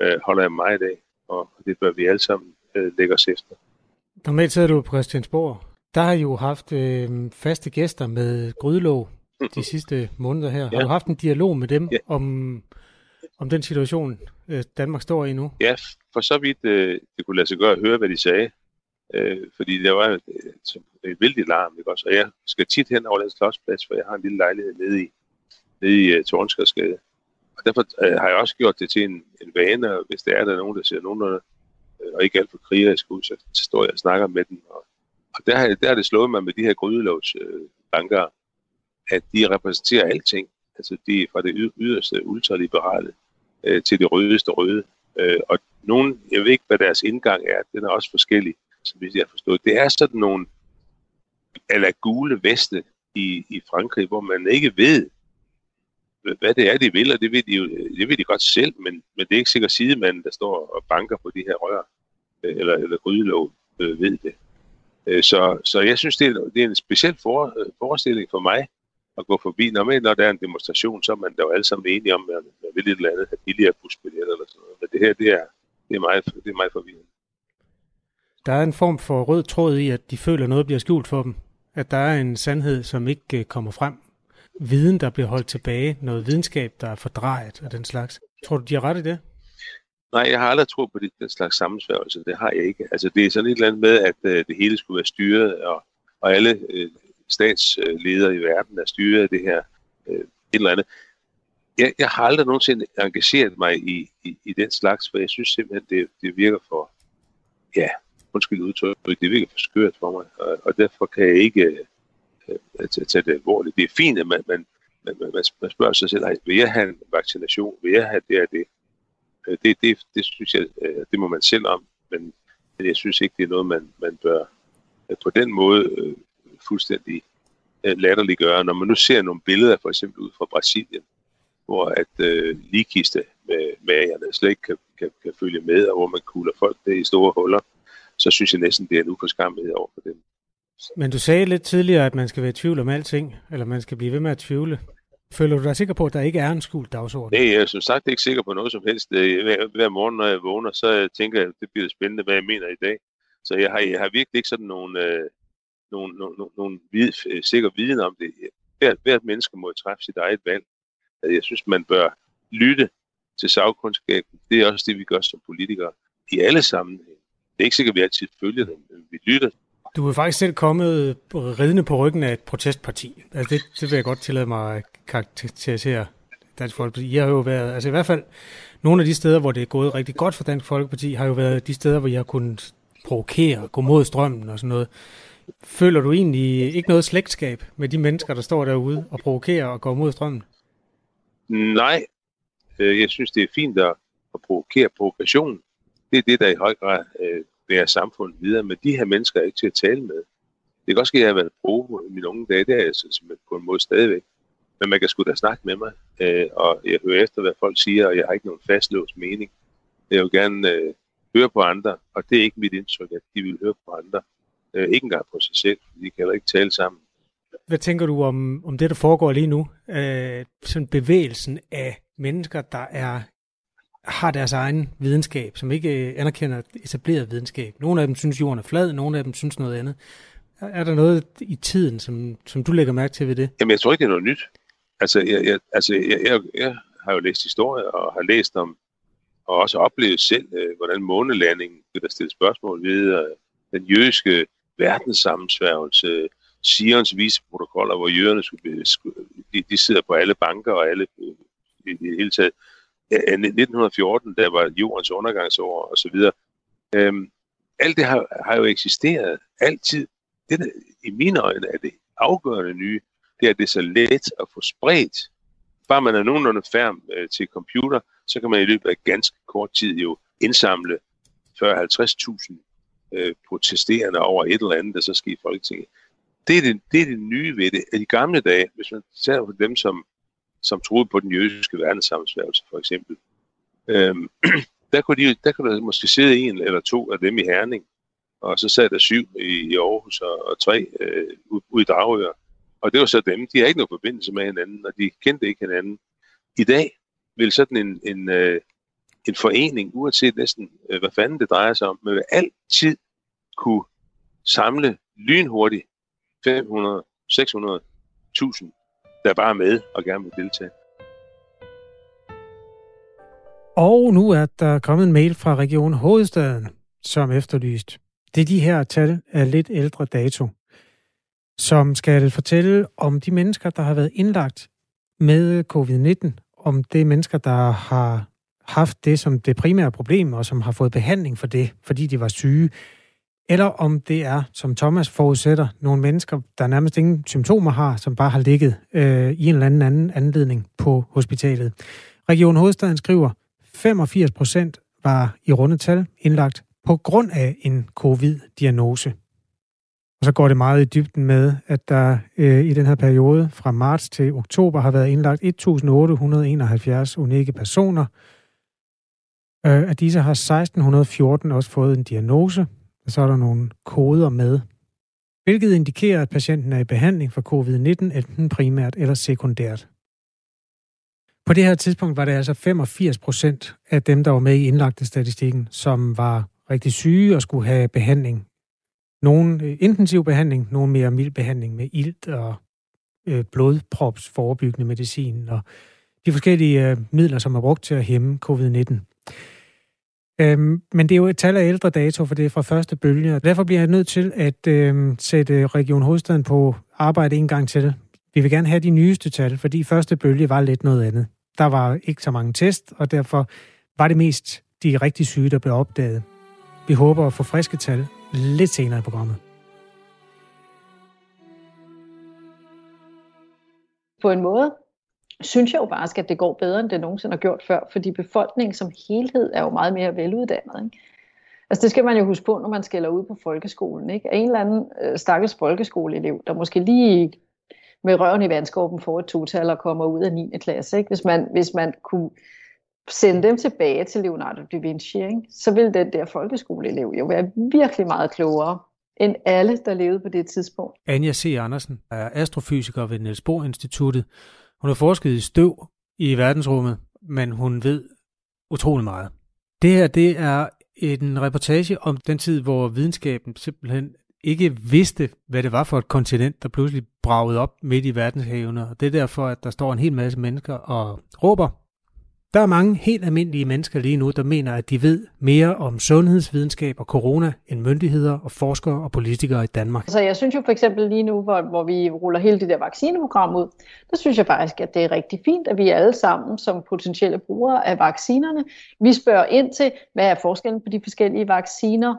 øh, holder jeg meget af, og det bør vi alle sammen øh, lægge os efter. Normalt sidder du på Christiansborg. Der har I jo haft øh, faste gæster med Grydelåg de <laughs> sidste måneder her. Ja. Har du haft en dialog med dem ja. om, om den situation, øh, Danmark står i nu? Ja, for så vidt øh, det kunne lade sig gøre at høre, hvad de sagde. Øh, fordi der var et, et, et vældigt larm, ikke også? Og jeg skal tit hen over den slottsplads, for jeg har en lille lejlighed nede i, nede i uh, Tornskærdsgade. Og derfor øh, har jeg også gjort det til en, en vane, og hvis der er der nogen, der ser nogenlunde, øh, og ikke alt for krigerisk ud, så, så står jeg og snakker med dem. Og, og der, har, der er det slået mig med de her grydelovs øh, banker, at de repræsenterer alting. Altså de er fra det yderste ultraliberale øh, til det rødeste røde. Øh, og nogen, jeg ved ikke, hvad deres indgang er, den er også forskellig, som hvis jeg har forstået. Det er sådan nogle eller gule veste i, i Frankrig, hvor man ikke ved, hvad det er, de vil, og det ved de, jo, øh, det ved de godt selv, men, men det er ikke sikkert sidemanden, der står og banker på de her rør, øh, eller, eller grydelov, øh, ved det. Øh, så, så jeg synes, det er, det er en speciel for, øh, forestilling for mig, at gå forbi. Når, man, når der er en demonstration, så er man da jo alle sammen enige om, at man vil et eller andet have billigere busbilletter eller sådan noget. Men det her, det er, det er, meget, det er meget forvirrende. Der er en form for rød tråd i, at de føler, at noget bliver skjult for dem. At der er en sandhed, som ikke øh, kommer frem viden, der bliver holdt tilbage, noget videnskab, der er fordrejet og den slags. Tror du, de har ret i det? Nej, jeg har aldrig troet på det, den slags sammensværgelse. Det har jeg ikke. Altså, det er sådan et eller andet med, at øh, det hele skulle være styret, og, og alle øh, statsledere i verden er styret af det her øh, et eller andet. Jeg, jeg har aldrig nogensinde engageret mig i, i, i den slags, for jeg synes simpelthen, det, det virker for, ja, undskyld udtryk, det virker for skørt for mig, og, og derfor kan jeg ikke øh, tage det alvorligt. Det er fint, at man, man, man, man, man spørger sig selv, vil jeg have en vaccination? Vil jeg have det og det? Øh, det, det, det synes jeg, øh, det må man selv om, men jeg synes ikke, det er noget, man, man bør øh, på den måde øh, fuldstændig øh, latterliggøre. Når man nu ser nogle billeder, for eksempel ud fra Brasilien, hvor at øh, ligkiste med magerne slet ikke kan, kan, kan følge med, og hvor man kugler folk ned i store huller, så synes jeg næsten, det er en uforskammelighed over for dem. Men du sagde lidt tidligere, at man skal være i tvivl om alting, eller man skal blive ved med at tvivle. Føler du dig sikker på, at der ikke er en skjult dagsorden? Nej, jeg er som sagt ikke sikker på noget som helst. Øh, hver, hver morgen, når jeg vågner, så øh, tænker jeg, at det bliver spændende, hvad jeg mener i dag. Så jeg har, jeg har virkelig ikke sådan nogen, øh, nogen, nogen, nogen vid, øh, sikker viden om det. Hvert, hvert menneske må træffe sit eget valg. Jeg synes, man bør lytte til sagkundskaben. Det er også det, vi gør som politikere i alle sammenhænge. Det er ikke sikkert, at vi altid følger dem, men vi lytter du er faktisk selv kommet ridende på ryggen af et protestparti. Altså det, det vil jeg godt tillade mig at karakterisere Dansk Folkeparti. Jeg har jo været, altså i hvert fald nogle af de steder, hvor det er gået rigtig godt for Dansk Folkeparti, har jo været de steder, hvor jeg har kunnet provokere, gå mod strømmen og sådan noget. Føler du egentlig ikke noget slægtskab med de mennesker, der står derude og provokerer og går mod strømmen? Nej, øh, jeg synes, det er fint at, provokere provokation. Det er det, der i høj grad øh, bære samfundet videre, men de her mennesker er ikke til at tale med. Det kan også ske, at jeg har været brug i mine unge dage, det er jeg simpelthen på en måde stadigvæk. Men man kan sgu da snakke med mig, øh, og jeg hører efter, hvad folk siger, og jeg har ikke nogen fastlåst mening. Jeg vil gerne øh, høre på andre, og det er ikke mit indtryk, at de vil høre på andre. Øh, ikke engang på sig selv, for de kan heller ikke tale sammen. Hvad tænker du om, om det, der foregår lige nu? Øh, sådan bevægelsen af mennesker, der er har deres egen videnskab, som ikke øh, anerkender etableret videnskab. Nogle af dem synes, jorden er flad, nogle af dem synes noget andet. Er der noget i tiden, som, som du lægger mærke til ved det? Jamen, jeg tror ikke, det er noget nyt. Altså, jeg, jeg, altså, jeg, jeg, jeg har jo læst historie og har læst om, og også oplevet selv, øh, hvordan månelandingen bliver der stillet spørgsmål ved og den jødiske verdenssammensværgelse, Sions viseprotokoller, hvor jøderne skulle, skulle de, de sidder på alle banker og alle øh, i det hele taget. 1914, der var jordens undergangsår og så videre. Øhm, alt det har, har jo eksisteret altid. Det, der, I mine øjne er det afgørende nye, det er, at det er så let at få spredt. Bare man er nogenlunde færm øh, til computer, så kan man i løbet af ganske kort tid jo indsamle 40-50.000 øh, protesterende over et eller andet, der så sker i Folketinget. Det er det, det er det nye ved det. I gamle dage, hvis man ser på dem, som, som troede på den jødiske verdenssammensværgelse for eksempel, øhm, <clears throat> der, kunne de, der kunne der måske sidde en eller to af dem i Herning, og så sad der syv i, i Aarhus og, og tre øh, ude i Dragør. Og det var så dem. De har ikke nogen forbindelse med hinanden, og de kendte ikke hinanden. I dag vil sådan en, en, øh, en forening, uanset næsten øh, hvad fanden det drejer sig om, men vil altid kunne samle lynhurtigt 500, 600, 1000, der bare er med og gerne vil deltage. Og nu er der kommet en mail fra Region Hovedstaden, som efterlyst. Det er de her tal af lidt ældre dato, som skal fortælle om de mennesker, der har været indlagt med covid-19, om det er mennesker, der har haft det som det primære problem, og som har fået behandling for det, fordi de var syge, eller om det er, som Thomas forudsætter, nogle mennesker, der nærmest ingen symptomer har, som bare har ligget øh, i en eller anden anden anledning på hospitalet. Region Hovedstaden skriver, 85 procent var i rundetal indlagt på grund af en covid-diagnose. Og så går det meget i dybden med, at der øh, i den her periode fra marts til oktober har været indlagt 1.871 unikke personer. Øh, af disse har 1.614 også fået en diagnose, så er der nogle koder med, hvilket indikerer, at patienten er i behandling for covid-19, enten primært eller sekundært. På det her tidspunkt var det altså 85 procent af dem, der var med i indlagte statistikken, som var rigtig syge og skulle have behandling. Nogle øh, intensiv behandling, nogle mere mild behandling med ilt og øh, blodprops forebyggende medicin og de forskellige øh, midler, som er brugt til at hæmme covid-19. Øhm, men det er jo et tal af ældre dato, for det er fra første bølge, og derfor bliver jeg nødt til at øhm, sætte Region Hovedstaden på arbejde en gang til. Vi vil gerne have de nyeste tal, fordi første bølge var lidt noget andet. Der var ikke så mange test, og derfor var det mest de rigtig syge, der blev opdaget. Vi håber at få friske tal lidt senere i programmet. På en måde synes jeg jo bare, at det går bedre, end det nogensinde har gjort før, fordi befolkningen som helhed er jo meget mere veluddannet. Ikke? Altså det skal man jo huske på, når man skælder ud på folkeskolen. Ikke? En eller anden øh, stakkels folkeskoleelev, der måske lige med røven i vandskåben får et total og kommer ud af 9. klasse. Ikke? Hvis, man, hvis man kunne sende dem tilbage til Leonardo da Vinci, ikke? så ville den der folkeskoleelev jo være virkelig meget klogere end alle, der levede på det tidspunkt. Anja C. Andersen er astrofysiker ved Niels Bohr Instituttet. Hun har forsket i støv i verdensrummet, men hun ved utrolig meget. Det her, det er en reportage om den tid, hvor videnskaben simpelthen ikke vidste, hvad det var for et kontinent, der pludselig bragede op midt i verdenshavene. Og det er derfor, at der står en hel masse mennesker og råber der er mange helt almindelige mennesker lige nu, der mener, at de ved mere om sundhedsvidenskab og corona end myndigheder og forskere og politikere i Danmark. Så jeg synes jo for eksempel lige nu, hvor, hvor vi ruller hele det der vaccineprogram ud, der synes jeg faktisk, at det er rigtig fint, at vi alle sammen som potentielle brugere af vaccinerne, vi spørger ind til, hvad er forskellen på de forskellige vacciner,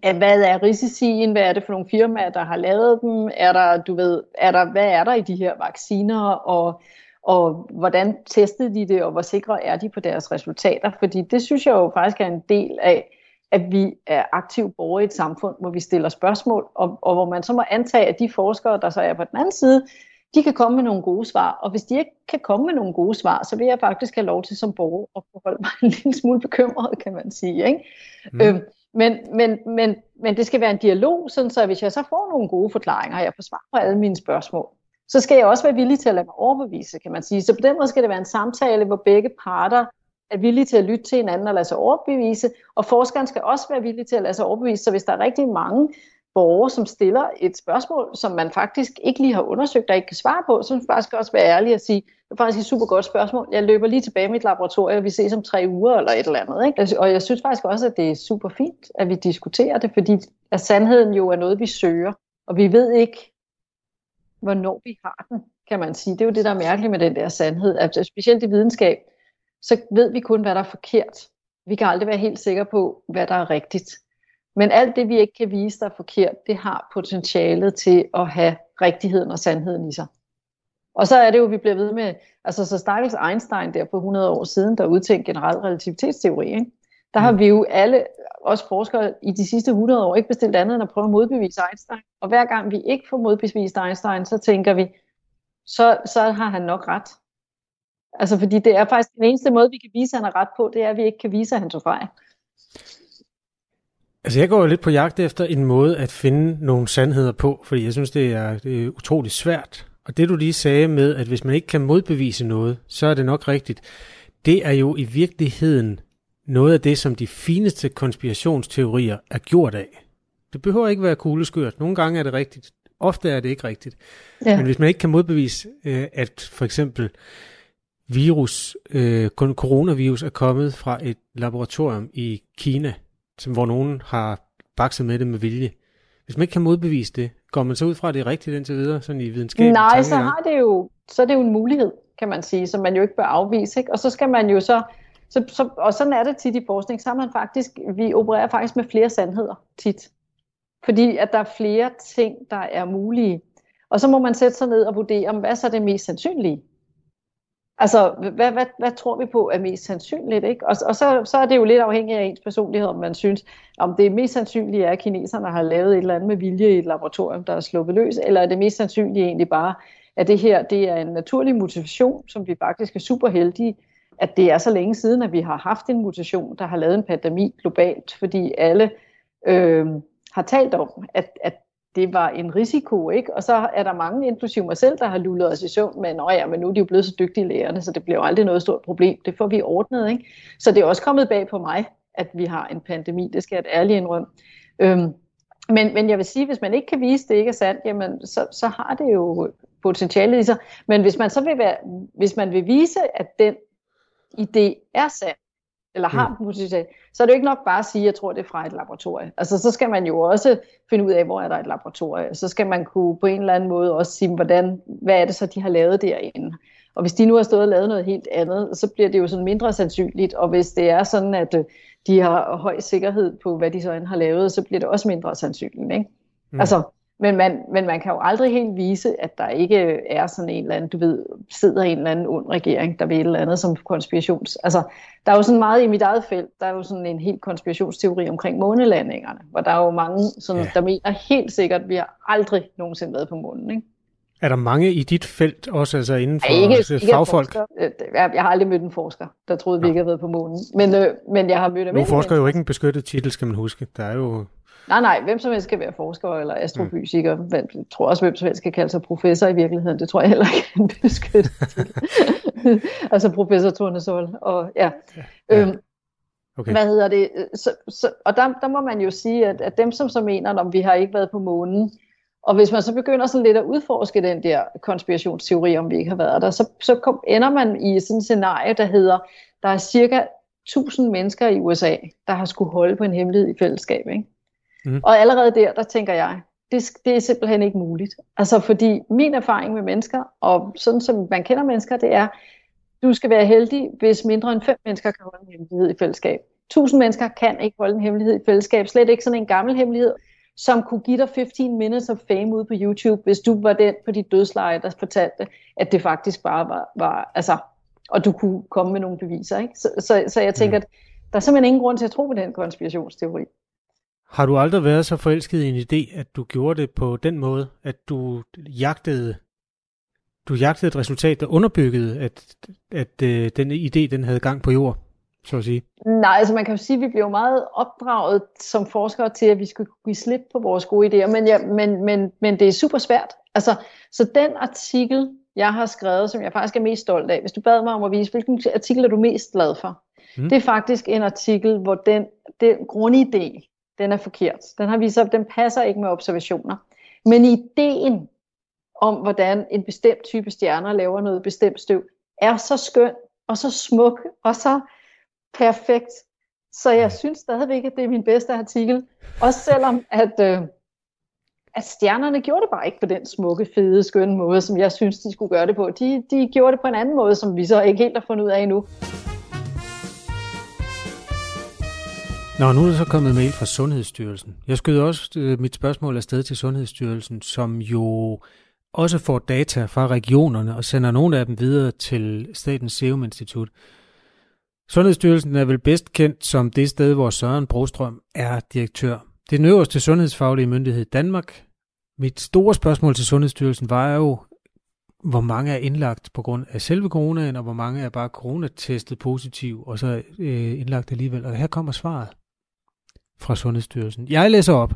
hvad er risicien, hvad er det for nogle firmaer, der har lavet dem, er der, du ved, er der, hvad er der i de her vacciner, og og hvordan testede de det, og hvor sikre er de på deres resultater? Fordi det synes jeg jo faktisk er en del af, at vi er aktive borgere i et samfund, hvor vi stiller spørgsmål, og, og hvor man så må antage, at de forskere, der så er på den anden side, de kan komme med nogle gode svar. Og hvis de ikke kan komme med nogle gode svar, så vil jeg faktisk have lov til som borger at forholde mig <laughs> en lille smule bekymret, kan man sige. Ikke? Mm. Øhm, men, men, men, men det skal være en dialog, sådan så hvis jeg så får nogle gode forklaringer, og jeg får svar på alle mine spørgsmål, så skal jeg også være villig til at lade mig overbevise, kan man sige. Så på den måde skal det være en samtale, hvor begge parter er villige til at lytte til hinanden og lade sig overbevise, og forskeren skal også være villig til at lade sig overbevise, så hvis der er rigtig mange borgere, som stiller et spørgsmål, som man faktisk ikke lige har undersøgt og ikke kan svare på, så skal man faktisk også være ærlig og sige, det er faktisk et super godt spørgsmål. Jeg løber lige tilbage i mit laboratorium, og vi ses om tre uger eller et eller andet. Ikke? Og jeg synes faktisk også, at det er super fint, at vi diskuterer det, fordi at sandheden jo er noget, vi søger, og vi ved ikke, hvornår vi har den, kan man sige. Det er jo det, der er mærkeligt med den der sandhed. At specielt i videnskab, så ved vi kun, hvad der er forkert. Vi kan aldrig være helt sikre på, hvad der er rigtigt. Men alt det, vi ikke kan vise, der er forkert, det har potentialet til at have rigtigheden og sandheden i sig. Og så er det jo, vi bliver ved med, altså så stakkels Einstein der for 100 år siden, der udtænkte generel relativitetsteori, ikke? Der har vi jo alle, også forskere i de sidste 100 år, ikke bestilt andet end at prøve at modbevise Einstein. Og hver gang vi ikke får modbevist Einstein, så tænker vi, så, så har han nok ret. Altså fordi det er faktisk den eneste måde, vi kan vise, at han har ret på, det er, at vi ikke kan vise, at han tog fejl. Altså jeg går jo lidt på jagt efter en måde at finde nogle sandheder på, fordi jeg synes, det er, det er utroligt svært. Og det du lige sagde med, at hvis man ikke kan modbevise noget, så er det nok rigtigt. Det er jo i virkeligheden noget af det, som de fineste konspirationsteorier er gjort af. Det behøver ikke være kugleskørt. Nogle gange er det rigtigt. Ofte er det ikke rigtigt. Ja. Men hvis man ikke kan modbevise, øh, at for eksempel virus, øh, coronavirus er kommet fra et laboratorium i Kina, som, hvor nogen har bakset med det med vilje. Hvis man ikke kan modbevise det, går man så ud fra, at det er rigtigt indtil videre, sådan i videnskab? Nej, så, har det jo, så er det jo en mulighed, kan man sige, som man jo ikke bør afvise. Ikke? Og så skal man jo så, så, så, og sådan er det tit i forskning, så man faktisk, vi opererer faktisk med flere sandheder tit. Fordi at der er flere ting, der er mulige. Og så må man sætte sig ned og vurdere, hvad så er det mest sandsynlige. Altså, hvad, hvad, hvad tror vi på er mest sandsynligt? Ikke? Og, og så, så er det jo lidt afhængigt af ens personlighed, om man synes, om det mest sandsynlige er, at kineserne har lavet et eller andet med vilje i et laboratorium, der er sluppet løs, eller er det mest sandsynlige egentlig bare, at det her det er en naturlig motivation, som vi faktisk er super heldige, at det er så længe siden, at vi har haft en mutation, der har lavet en pandemi globalt, fordi alle øh, har talt om, at, at det var en risiko, ikke? Og så er der mange, inklusive mig selv, der har lullet os i søvn med, at ja, men nu er de jo blevet så dygtige lærerne, så det bliver jo aldrig noget stort problem. Det får vi ordnet, ikke? Så det er også kommet bag på mig, at vi har en pandemi. Det skal jeg et ærligt indrømme. Øhm, men, men jeg vil sige, hvis man ikke kan vise, at det ikke er sandt, jamen, så, så har det jo potentiale i sig. Men hvis man så vil, være, hvis man vil vise, at den idé er sand, eller har mm. potentiale, så er det jo ikke nok bare at sige, at jeg tror, det er fra et laboratorium. Altså, så skal man jo også finde ud af, hvor er der et laboratorium. Så skal man kunne på en eller anden måde også sige, hvordan, hvad er det så, de har lavet derinde. Og hvis de nu har stået og lavet noget helt andet, så bliver det jo sådan mindre sandsynligt. Og hvis det er sådan, at øh, de har høj sikkerhed på, hvad de så end har lavet, så bliver det også mindre sandsynligt. Ikke? Mm. Altså, men man, men man kan jo aldrig helt vise, at der ikke er sådan en eller anden, du ved, sidder en eller anden ond regering, der vil et eller andet som konspirations... Altså, der er jo sådan meget i mit eget felt, der er jo sådan en helt konspirationsteori omkring månelandingerne, hvor der er jo mange, som, ja. der mener helt sikkert, at vi har aldrig nogensinde været på månen, ikke? Er der mange i dit felt også, altså inden for ikke, altså, ikke fagfolk? Øh, jeg har aldrig mødt en forsker, der troede, vi ikke havde været på månen. Men, øh, men jeg har mødt Nu forsker jo ikke en beskyttet titel, skal man huske. Der er jo Nej, nej, hvem som helst kan være forsker eller astrofysiker. Mm. Jeg tror også, hvem som helst kan kalde sig professor i virkeligheden. Det tror jeg heller ikke <laughs> er beskyttet <laughs> altså professor Tornesol. Og, ja. ja. Øhm, okay. Hvad hedder det? Så, så, og der, der må man jo sige, at, at dem, som så mener, om vi har ikke været på månen, og hvis man så begynder sådan lidt at udforske den der konspirationsteori, om vi ikke har været der, så, så kom, ender man i sådan et scenarie, der hedder, der er cirka 1000 mennesker i USA, der har skulle holde på en hemmelighed i fællesskab. Ikke? Mm. Og allerede der, der tænker jeg, det, det er simpelthen ikke muligt. Altså fordi min erfaring med mennesker, og sådan som man kender mennesker, det er, du skal være heldig, hvis mindre end fem mennesker kan holde en hemmelighed i fællesskab. Tusind mennesker kan ikke holde en hemmelighed i fællesskab. Slet ikke sådan en gammel hemmelighed, som kunne give dig 15 minutes of fame ud på YouTube, hvis du var den på dit dødsleje, der fortalte, at det faktisk bare var, var altså, og du kunne komme med nogle beviser. Ikke? Så, så, så jeg tænker, mm. at der er simpelthen ingen grund til at tro på den konspirationsteori. Har du aldrig været så forelsket i en idé, at du gjorde det på den måde, at du jagtede, du jagtede et resultat, der underbyggede, at, at øh, den idé den havde gang på jord, så at sige? Nej, altså man kan jo sige, at vi blev meget opdraget som forskere til, at vi skulle give slip på vores gode idéer, men, ja, men, men, men det er super svært. Altså, så den artikel, jeg har skrevet, som jeg faktisk er mest stolt af, hvis du bad mig om at vise, hvilken artikel er du mest glad for, Mm. Det er faktisk en artikel, hvor den, den grundidé, den er forkert. Den har vist sig, den passer ikke med observationer. Men ideen om, hvordan en bestemt type stjerner laver noget bestemt støv, er så skøn, og så smuk, og så perfekt. Så jeg synes stadigvæk, at det er min bedste artikel. Også selvom, at, øh, at stjernerne gjorde det bare ikke på den smukke, fede, skønne måde, som jeg synes, de skulle gøre det på. De, de gjorde det på en anden måde, som vi så ikke helt har fundet ud af endnu. Nå, nu er der så kommet mail fra Sundhedsstyrelsen. Jeg skød også øh, mit spørgsmål afsted til Sundhedsstyrelsen, som jo også får data fra regionerne og sender nogle af dem videre til Statens Serum Institut. Sundhedsstyrelsen er vel bedst kendt som det sted, hvor Søren Brostrøm er direktør. Det er den øverste sundhedsfaglige myndighed i Danmark. Mit store spørgsmål til Sundhedsstyrelsen var jo, hvor mange er indlagt på grund af selve coronaen, og hvor mange er bare coronatestet positiv, og så øh, indlagt alligevel. Og her kommer svaret fra Sundhedsstyrelsen. Jeg læser op.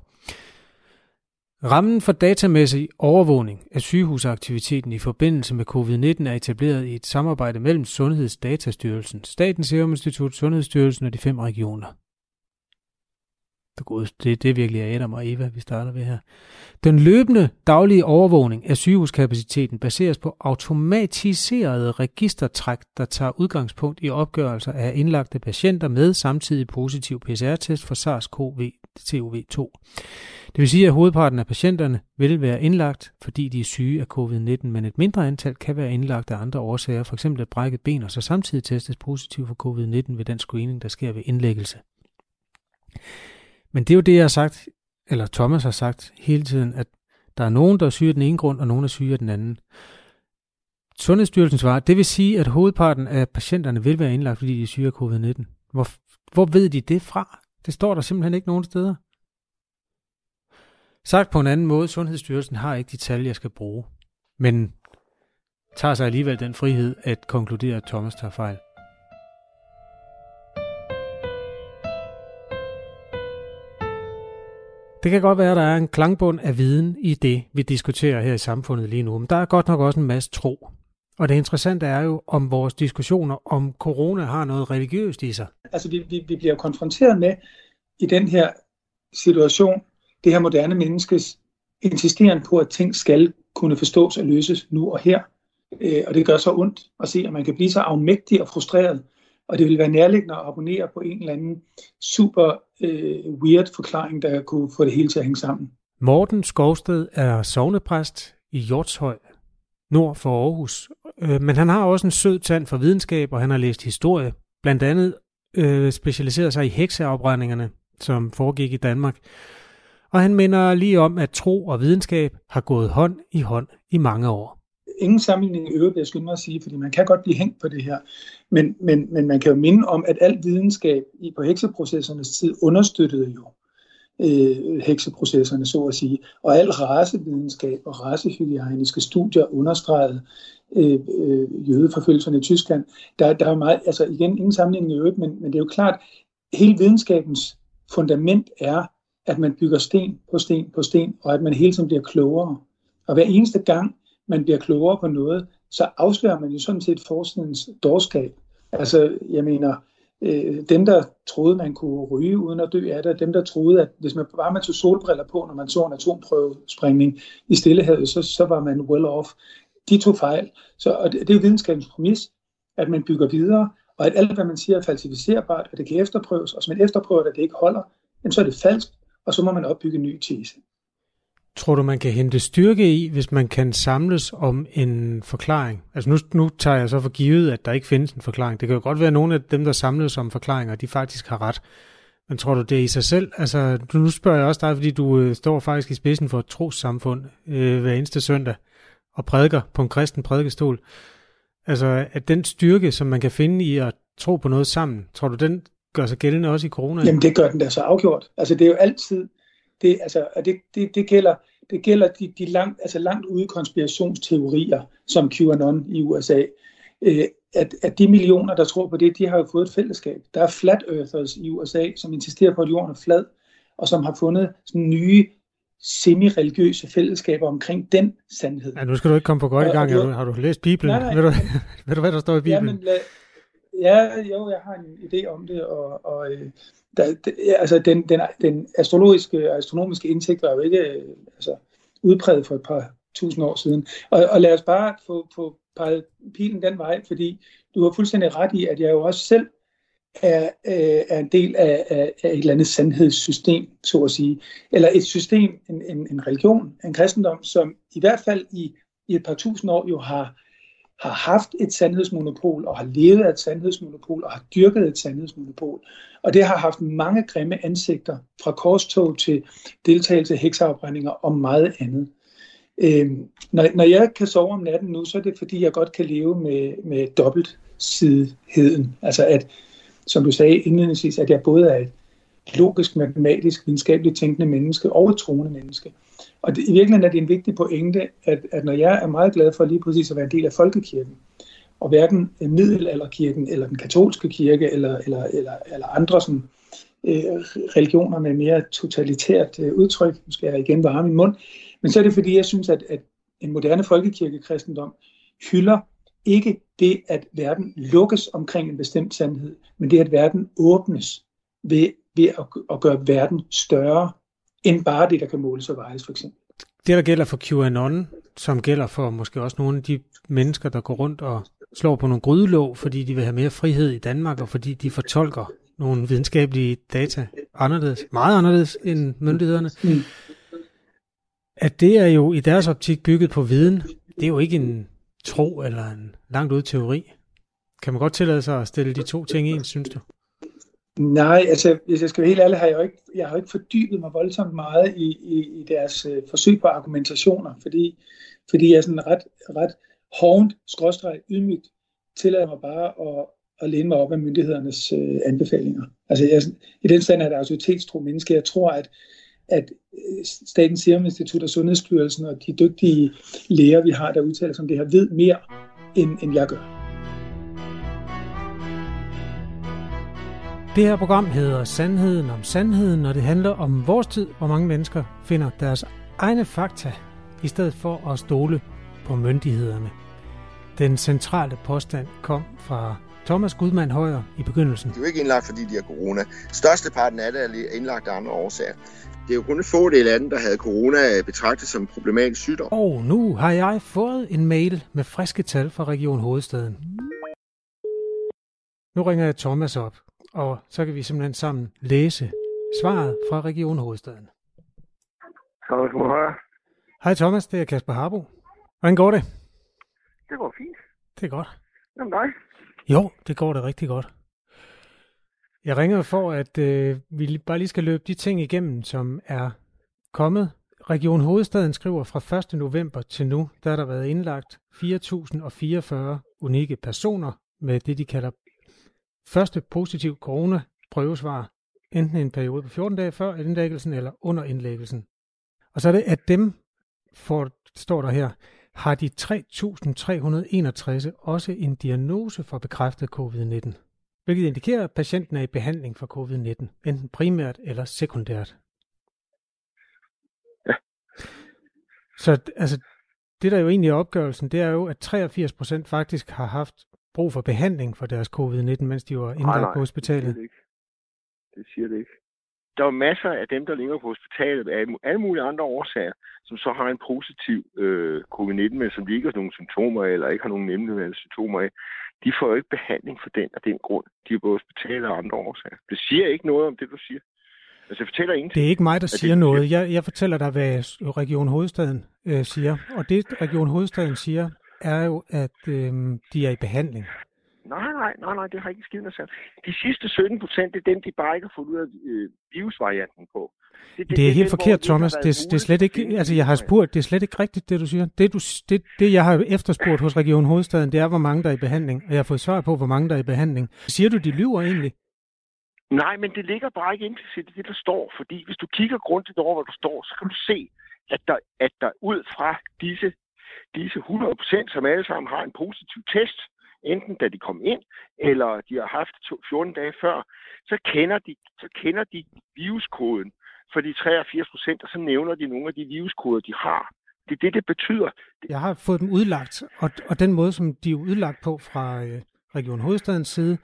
Rammen for datamæssig overvågning af sygehusaktiviteten i forbindelse med covid-19 er etableret i et samarbejde mellem Sundhedsdatastyrelsen, Statens Serum Institut, Sundhedsstyrelsen og de fem regioner. Det, det er virkelig Adam og Eva, vi starter ved her. Den løbende daglige overvågning af sygehuskapaciteten baseres på automatiserede registertræk, der tager udgangspunkt i opgørelser af indlagte patienter med samtidig positiv PCR-test for SARS-CoV-2. Det vil sige, at hovedparten af patienterne vil være indlagt, fordi de er syge af covid-19, men et mindre antal kan være indlagt af andre årsager, f.eks. at brække ben og så samtidig testes positiv for covid-19 ved den screening, der sker ved indlæggelse. Men det er jo det, jeg har sagt, eller Thomas har sagt hele tiden, at der er nogen, der er syge af den ene grund, og nogen er syge af den anden. Sundhedsstyrelsen svarer, det vil sige, at hovedparten af patienterne vil være indlagt, fordi de er syge af covid-19. Hvor, hvor ved de det fra? Det står der simpelthen ikke nogen steder. Sagt på en anden måde, Sundhedsstyrelsen har ikke de tal, jeg skal bruge, men tager sig alligevel den frihed at konkludere, at Thomas tager fejl. Det kan godt være, at der er en klangbund af viden i det, vi diskuterer her i samfundet lige nu, men der er godt nok også en masse tro. Og det interessante er jo, om vores diskussioner om corona har noget religiøst i sig. Altså vi, vi, vi bliver konfronteret med i den her situation, det her moderne menneskes insisteren på, at ting skal kunne forstås og løses nu og her. Øh, og det gør så ondt at se, at man kan blive så afmægtig og frustreret, og det vil være nærliggende at abonnere på en eller anden super øh, weird forklaring, der kunne få det hele til at hænge sammen. Morten Skovsted er sovnepræst i Hjortshøj, nord for Aarhus. Øh, men han har også en sød tand for videnskab, og han har læst historie. Blandt andet øh, specialiseret sig i hekseafbrændingerne, som foregik i Danmark. Og han minder lige om, at tro og videnskab har gået hånd i hånd i mange år ingen sammenligning i øvrigt, jeg skulle mig at sige, fordi man kan godt blive hængt på det her. Men, men, men man kan jo minde om, at al videnskab i, på hekseprocessernes tid understøttede jo øh, hekseprocesserne, så at sige. Og al racevidenskab og racehygiejniske studier understregede øh, øh, jødeforfølgelserne i Tyskland. Der, der er meget, altså igen, ingen sammenligning i øvrigt, men, men det er jo klart, hele videnskabens fundament er, at man bygger sten på sten på sten, og at man hele tiden bliver klogere. Og hver eneste gang, man bliver klogere på noget, så afslører man jo sådan set forskningens dårskab. Altså, jeg mener, øh, dem, der troede, man kunne ryge uden at dø af det, dem, der troede, at hvis man bare man tog solbriller på, når man så en atomprøvesprængning i Stillehavet, så, så var man well off. De tog fejl. Så, og det, det er videnskabens præmis, at man bygger videre, og at alt, hvad man siger, er falsificerbart, og det kan efterprøves, og hvis man efterprøver det, at det ikke holder, jamen, så er det falsk, og så må man opbygge en ny tese. Tror du, man kan hente styrke i, hvis man kan samles om en forklaring? Altså nu, nu tager jeg så for givet, at der ikke findes en forklaring. Det kan jo godt være, at nogle af dem, der samles om forklaringer, de faktisk har ret. Men tror du, det er i sig selv? Altså, nu spørger jeg også dig, fordi du øh, står faktisk i spidsen for et trossamfund øh, hver eneste søndag og prædiker på en kristen prædikestol. Altså, at den styrke, som man kan finde i at tro på noget sammen, tror du, den gør sig gældende også i corona? Jamen, det gør den da så afgjort. Altså, det er jo altid det, altså, det, det, det gælder, det gælder de, de langt, altså langt ude konspirationsteorier, som QAnon i USA. Øh, at, at de millioner, der tror på det, de har jo fået et fællesskab. Der er flat earthers i USA, som insisterer på, at jorden er flad, og som har fundet sådan nye semi-religiøse fællesskaber omkring den sandhed. Ja, nu skal du ikke komme på godt i gang. Har du, har du læst Bibelen? Nej, nej, ved, du, <laughs> ved du, hvad der står i Bibelen? Jamen, lad, ja, jo, jeg har en idé om det, og, og øh, der, det, altså den, den, den astrologiske og astronomiske indsigt var jo ikke øh, altså, udpræget for et par tusind år siden. Og, og lad os bare få, få peget pilen den vej, fordi du har fuldstændig ret i, at jeg jo også selv er, øh, er en del af, af, af et eller andet sandhedssystem, så at sige. Eller et system, en, en, en religion, en kristendom, som i hvert fald i, i et par tusind år jo har, har haft et sandhedsmonopol, og har levet af et sandhedsmonopol, og har dyrket et sandhedsmonopol. Og det har haft mange grimme ansigter, fra korstog til deltagelse i hekseafbrændinger og meget andet. Øhm, når, når jeg kan sove om natten nu, så er det fordi, jeg godt kan leve med, med dobbeltsidigheden. Altså at, som du sagde indledningsvis, at jeg både er et logisk, matematisk, videnskabeligt tænkende menneske og et troende menneske. Og det, i virkeligheden er det en vigtig pointe, at, at når jeg er meget glad for lige præcis at være en del af folkekirken, og hverken middelalderkirken eller den katolske kirke eller, eller, eller, eller andre sådan, øh, religioner med mere totalitært øh, udtryk, nu skal jeg igen varme min mund, men så er det fordi, jeg synes, at, at en moderne folkekirkekristendom hylder ikke det, at verden lukkes omkring en bestemt sandhed, men det, at verden åbnes ved, ved at, at gøre verden større, end bare det, der kan måles og vejes, for eksempel. Det, der gælder for QAnon, som gælder for måske også nogle af de mennesker, der går rundt og slår på nogle grydelåg, fordi de vil have mere frihed i Danmark, og fordi de fortolker nogle videnskabelige data anderledes, meget anderledes end myndighederne. Mm. At det er jo i deres optik bygget på viden. Det er jo ikke en tro eller en langt ud teori. Kan man godt tillade sig at stille de to ting i en, synes du? Nej, altså hvis jeg skal være helt ærlig, har jeg jo ikke, jeg har jo ikke fordybet mig voldsomt meget i, i, i deres øh, forsøg på argumentationer, fordi, fordi jeg er sådan ret, ret hårdt, skråstreg, ydmygt, tillader mig bare at, at læne mig op af myndighedernes øh, anbefalinger. Altså jeg, i den stand er det autoritetstro menneske. Jeg tror, at, at øh, Statens Serum Institut og Sundhedsstyrelsen og de dygtige læger, vi har, der udtaler sig om det her, ved mere, end, end jeg gør. Det her program hedder Sandheden om Sandheden, og det handler om vores tid, hvor mange mennesker finder deres egne fakta, i stedet for at stole på myndighederne. Den centrale påstand kom fra Thomas Gudmand Højer i begyndelsen. De er jo ikke indlagt, fordi de har corona. Størsteparten af det er indlagt af andre årsager. Det er jo kun en fordel af dem, der havde corona betragtet som en problematisk sygdom. Og nu har jeg fået en mail med friske tal fra Region Hovedstaden. Nu ringer jeg Thomas op, og så kan vi simpelthen sammen læse svaret fra Region Hovedstaden. Hej Thomas, det er Kasper Harbo. Hvordan går det? Det går fint. Det er godt. Jamen dig? Jo, det går det rigtig godt. Jeg ringer for, at øh, vi bare lige skal løbe de ting igennem, som er kommet. Region Hovedstaden skriver fra 1. november til nu, der har der været indlagt 4.044 unikke personer med det, de kalder første positiv corona-prøvesvar, enten en periode på 14 dage før indlæggelsen eller under indlæggelsen. Og så er det, at dem, for, står der her, har de 3.361 også en diagnose for bekræftet covid-19, hvilket indikerer, at patienten er i behandling for covid-19, enten primært eller sekundært. Ja. Så altså, det der jo egentlig er opgørelsen, det er jo, at 83 procent faktisk har haft brug for behandling for deres covid-19, mens de var indlagt på hospitalet. Det siger det ikke. Det siger det ikke der er masser af dem, der ligger på hospitalet af alle mulige andre årsager, som så har en positiv øh, covid-19, men som ikke har nogen symptomer eller ikke har nogen nemme symptomer af. De får jo ikke behandling for den af den grund. De er på hospitalet af andre årsager. Det siger ikke noget om det, du siger. Altså, jeg fortæller ingenting. Det er ikke mig, der siger det, noget. Jeg, jeg fortæller dig, hvad Region Hovedstaden øh, siger. Og det, Region Hovedstaden siger, er jo, at øh, de er i behandling. Nej, nej, nej, nej, det har ikke skidt noget De sidste 17 procent, det er dem, de bare ikke har fået ud af øh, virusvarianten på. Det, det, det er helt den, forkert, Thomas. Det, det, er slet ikke, altså jeg har spurgt, det er slet ikke rigtigt, det du siger. Det, du, det, det jeg har efterspurgt hos Region Hovedstaden, det er, hvor mange der er i behandling. Og jeg har fået svar på, hvor mange der er i behandling. Siger du, de lyver egentlig? Nej, men det ligger bare ikke implicit i det, der står. Fordi hvis du kigger grundigt over, hvad der står, så kan du se, at der, at der ud fra disse, disse 100 procent, som alle sammen har en positiv test, enten da de kom ind, eller de har haft 14 dage før, så kender de, så kender de viruskoden for de 83 procent, og så nævner de nogle af de viruskoder, de har. Det er det, det betyder. Jeg har fået dem udlagt, og, og den måde, som de er udlagt på fra, øh, Region Hovedstadens side,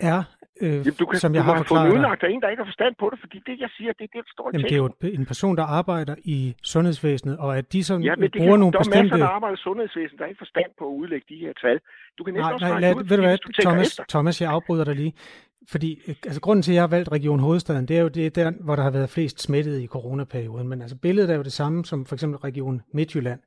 er, øh, Jamen, du kan, som jeg du har fået forklaret dig, udlagt af en, der ikke har forstand på det, fordi det, jeg siger, det er det, der står i Jamen, det er jo en person, der arbejder i sundhedsvæsenet, og at de som Ja, men det bruger kan, nogle der er bestemte... masser, der arbejder i sundhedsvæsenet, der er ikke forstand på at udlægge de her tal. Du kan næsten Nej, også nej, lad, ud, ved du hvad, du Thomas, efter. Thomas, jeg afbryder dig lige. Fordi øh, altså, grunden til, at jeg har valgt Region Hovedstaden, det er jo det, der, hvor der har været flest smittede i coronaperioden. Men altså, billedet er jo det samme som for eksempel Region Midtjylland.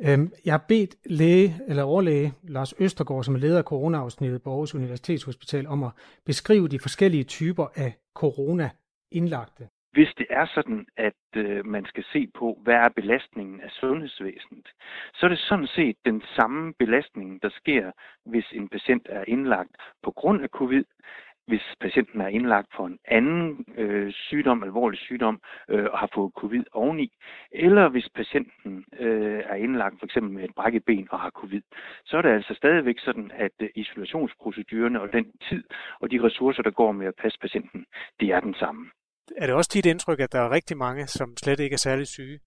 Øhm, jeg har bedt læge, eller overlæge Lars Østergaard, som er leder af coronaafsnittet på Aarhus Universitetshospital, om at beskrive de forskellige typer af corona-indlagte. Hvis det er sådan, at øh, man skal se på, hvad er belastningen af sundhedsvæsenet, så er det sådan set den samme belastning, der sker, hvis en patient er indlagt på grund af covid, hvis patienten er indlagt for en anden øh, sygdom, alvorlig sygdom, øh, og har fået covid oveni, eller hvis patienten øh, er indlagt for eksempel med et brækket ben og har covid, så er det altså stadigvæk sådan, at øh, isolationsprocedurerne og den tid og de ressourcer, der går med at passe patienten, det er den samme. Er det også dit indtryk, at der er rigtig mange, som slet ikke er særlig syge?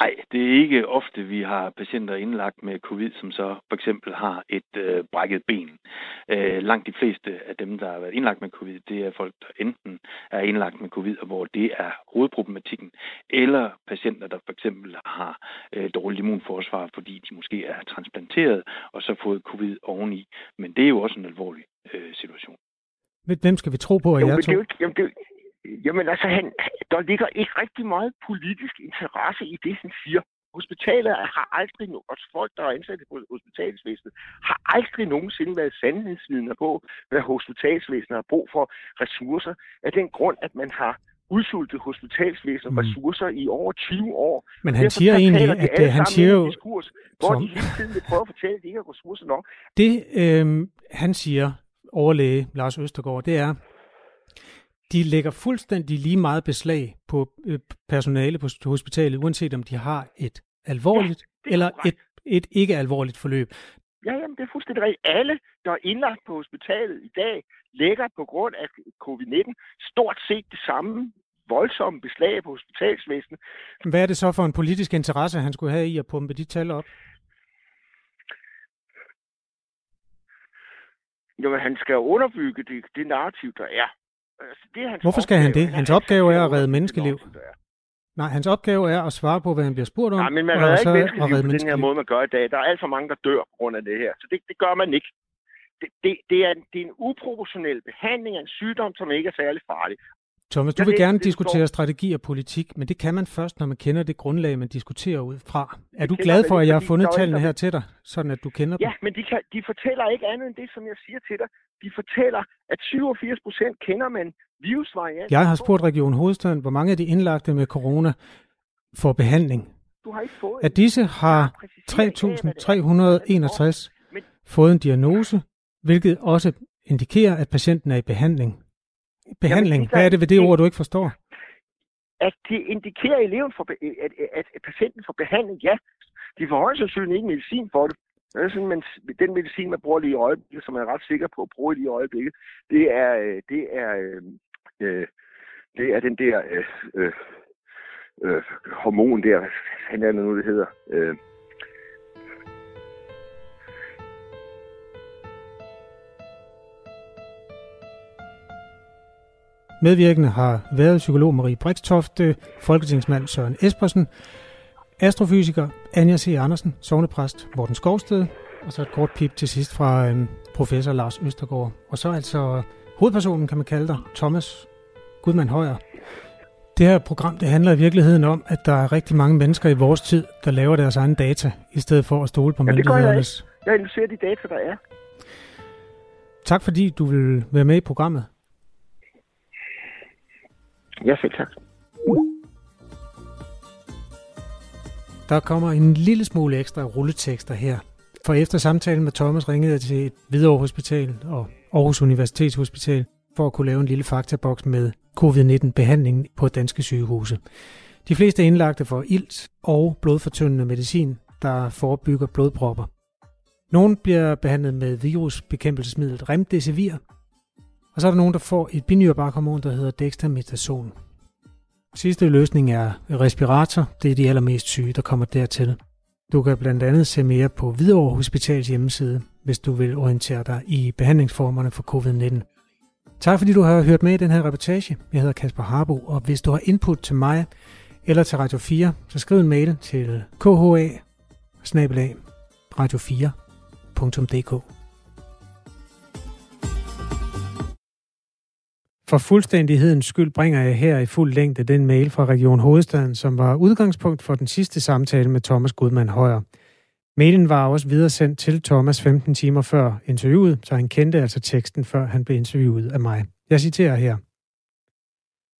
Nej, det er ikke ofte, vi har patienter indlagt med covid, som så for eksempel har et øh, brækket ben. Øh, langt de fleste af dem, der har været indlagt med covid, det er folk, der enten er indlagt med covid, og hvor det er hovedproblematikken, eller patienter, der for eksempel har øh, dårligt immunforsvar, fordi de måske er transplanteret og så fået covid oveni. Men det er jo også en alvorlig øh, situation. Hvem skal vi tro på, at Jo, jeg men det to? jo ikke, jamen, det, jo- jamen altså, han, der ligger ikke rigtig meget politisk interesse i det, han siger. Hospitalet har aldrig, no- og folk, der er ansat på hospitalsvæsenet, har aldrig nogensinde været sandhedsvidner på, hvad hospitalsvæsenet har brug for ressourcer, af den grund, at man har udsultet hospitalsvæsenet Mm. ressourcer i over 20 år. Men han Derfor siger egentlig, at, alle øh, han siger jo, Diskurs, hvor som- de hele tiden vil prøve at fortælle, at de ikke har ressourcer nok. Det, øh, han siger, overlæge Lars Østergaard, det er, de lægger fuldstændig lige meget beslag på øh, personale på hospitalet, uanset om de har et alvorligt ja, eller et, et ikke alvorligt forløb. Ja, jamen, det er fuldstændig rigtigt. Alle, der er indlagt på hospitalet i dag, lægger på grund af covid-19 stort set det samme voldsomme beslag på hospitalsvæsenet. Hvad er det så for en politisk interesse, han skulle have i at pumpe de tal op? Jamen, han skal underbygge det, det narrativ, der er. Altså, det er hans Hvorfor skal han det? opgave. Hans Han opgave er at redde menneskeliv. Nej, hans opgave er at svare på, hvad han bliver spurgt om, Nej, men man redder ikke menneskeliv på den her menneskeliv. måde, man gør i dag. Der er alt for mange, der dør på grund af det her. Så det, det gør man ikke. Det, det, det, er, en- det er en uproportionel behandling af en sygdom, som ikke er særlig farlig. Thomas, du vil læser gerne det, diskutere står- strategi og politik, men det kan man først, når man kender det grundlag, man diskuterer ud fra. Er du glad det for, at jeg har fundet tallene her til dig, sådan at du kender dem? Ja, men de, kan, de fortæller ikke andet end det, som jeg siger til dig. De fortæller, at 87 procent kender man virusvarianten. Jeg har spurgt Region Hovedstaden, hvor mange af de indlagte med corona får behandling. Du har ikke fået Af disse har 3.361 fået en diagnose, hvilket også indikerer, at patienten er i behandling. Behandling, er- hvad er det ved det ord, du ikke forstår? at det indikerer, eleven be- at, at, at patienten får behandling, ja. De får højst sandsynligt ikke medicin for det. Det er sådan, man, den medicin, man bruger lige i øjeblikket, som man er ret sikker på at bruge lige i øjeblikket, det er, øh, det er, øh, øh, det er den der øh, øh, øh, hormon der, hvad fanden er det nu, det hedder? Øh, Medvirkende har været psykolog Marie Brikstofte, folketingsmand Søren Espersen, astrofysiker Anja C. Andersen, sovnepræst Morten Skovsted, og så et kort pip til sidst fra en professor Lars Østergaard. Og så altså hovedpersonen, kan man kalde dig, Thomas Gudmand Højer. Det her program, det handler i virkeligheden om, at der er rigtig mange mennesker i vores tid, der laver deres egen data, i stedet for at stole på ja, det gør jeg myndighedernes. ikke. Jeg analyserer de data, der er. Tak fordi du vil være med i programmet. Ja, selv tak. Der kommer en lille smule ekstra rulletekster her. For efter samtalen med Thomas ringede jeg til et Hvidovre Hospital og Aarhus Universitetshospital for at kunne lave en lille faktaboks med covid-19-behandlingen på danske sygehuse. De fleste er indlagte for ilt og blodfortyndende medicin, der forebygger blodpropper. Nogle bliver behandlet med virusbekæmpelsesmidlet Remdesivir, og så er der nogen, der får et binyrebarkhormon, der hedder dexamethason. Sidste løsning er respirator. Det er de allermest syge, der kommer dertil. Du kan blandt andet se mere på Hvidovre Hospitals hjemmeside hvis du vil orientere dig i behandlingsformerne for covid-19. Tak fordi du har hørt med i den her reportage. Jeg hedder Kasper Harbo, og hvis du har input til mig eller til Radio 4, så skriv en mail til kha radio4.dk. For fuldstændighedens skyld bringer jeg her i fuld længde den mail fra Region Hovedstaden, som var udgangspunkt for den sidste samtale med Thomas Gudmann Højer. Mailen var også videresendt til Thomas 15 timer før interviewet, så han kendte altså teksten, før han blev interviewet af mig. Jeg citerer her.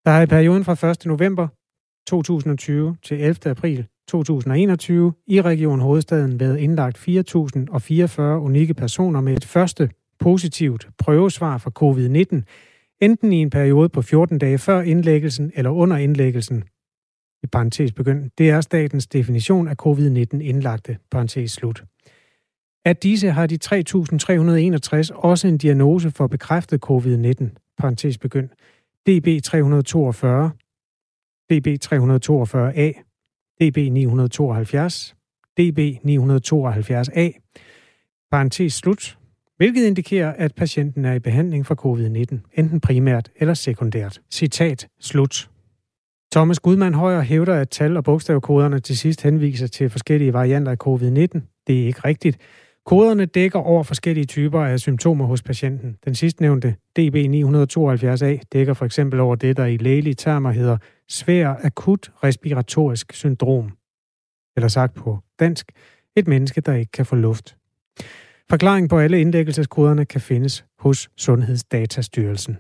Der har i perioden fra 1. november 2020 til 11. april 2021 i Region Hovedstaden været indlagt 4.044 unikke personer med et første positivt prøvesvar for covid-19, enten i en periode på 14 dage før indlæggelsen eller under indlæggelsen, i parentes begynd. Det er statens definition af covid-19 indlagte, parentes slut. At disse har de 3.361 også en diagnose for bekræftet covid-19, parentes begynd. DB342, DB342A, DB972, DB972A, parentes slut, hvilket indikerer, at patienten er i behandling for covid-19, enten primært eller sekundært. Citat slut. Thomas Gudmann Højer hævder, at tal- og bogstavkoderne til sidst henviser til forskellige varianter af covid-19. Det er ikke rigtigt. Koderne dækker over forskellige typer af symptomer hos patienten. Den sidstnævnte DB972A dækker for eksempel over det, der i lægelige termer hedder svær akut respiratorisk syndrom. Eller sagt på dansk, et menneske, der ikke kan få luft. Forklaring på alle indlæggelseskoderne kan findes hos Sundhedsdatastyrelsen.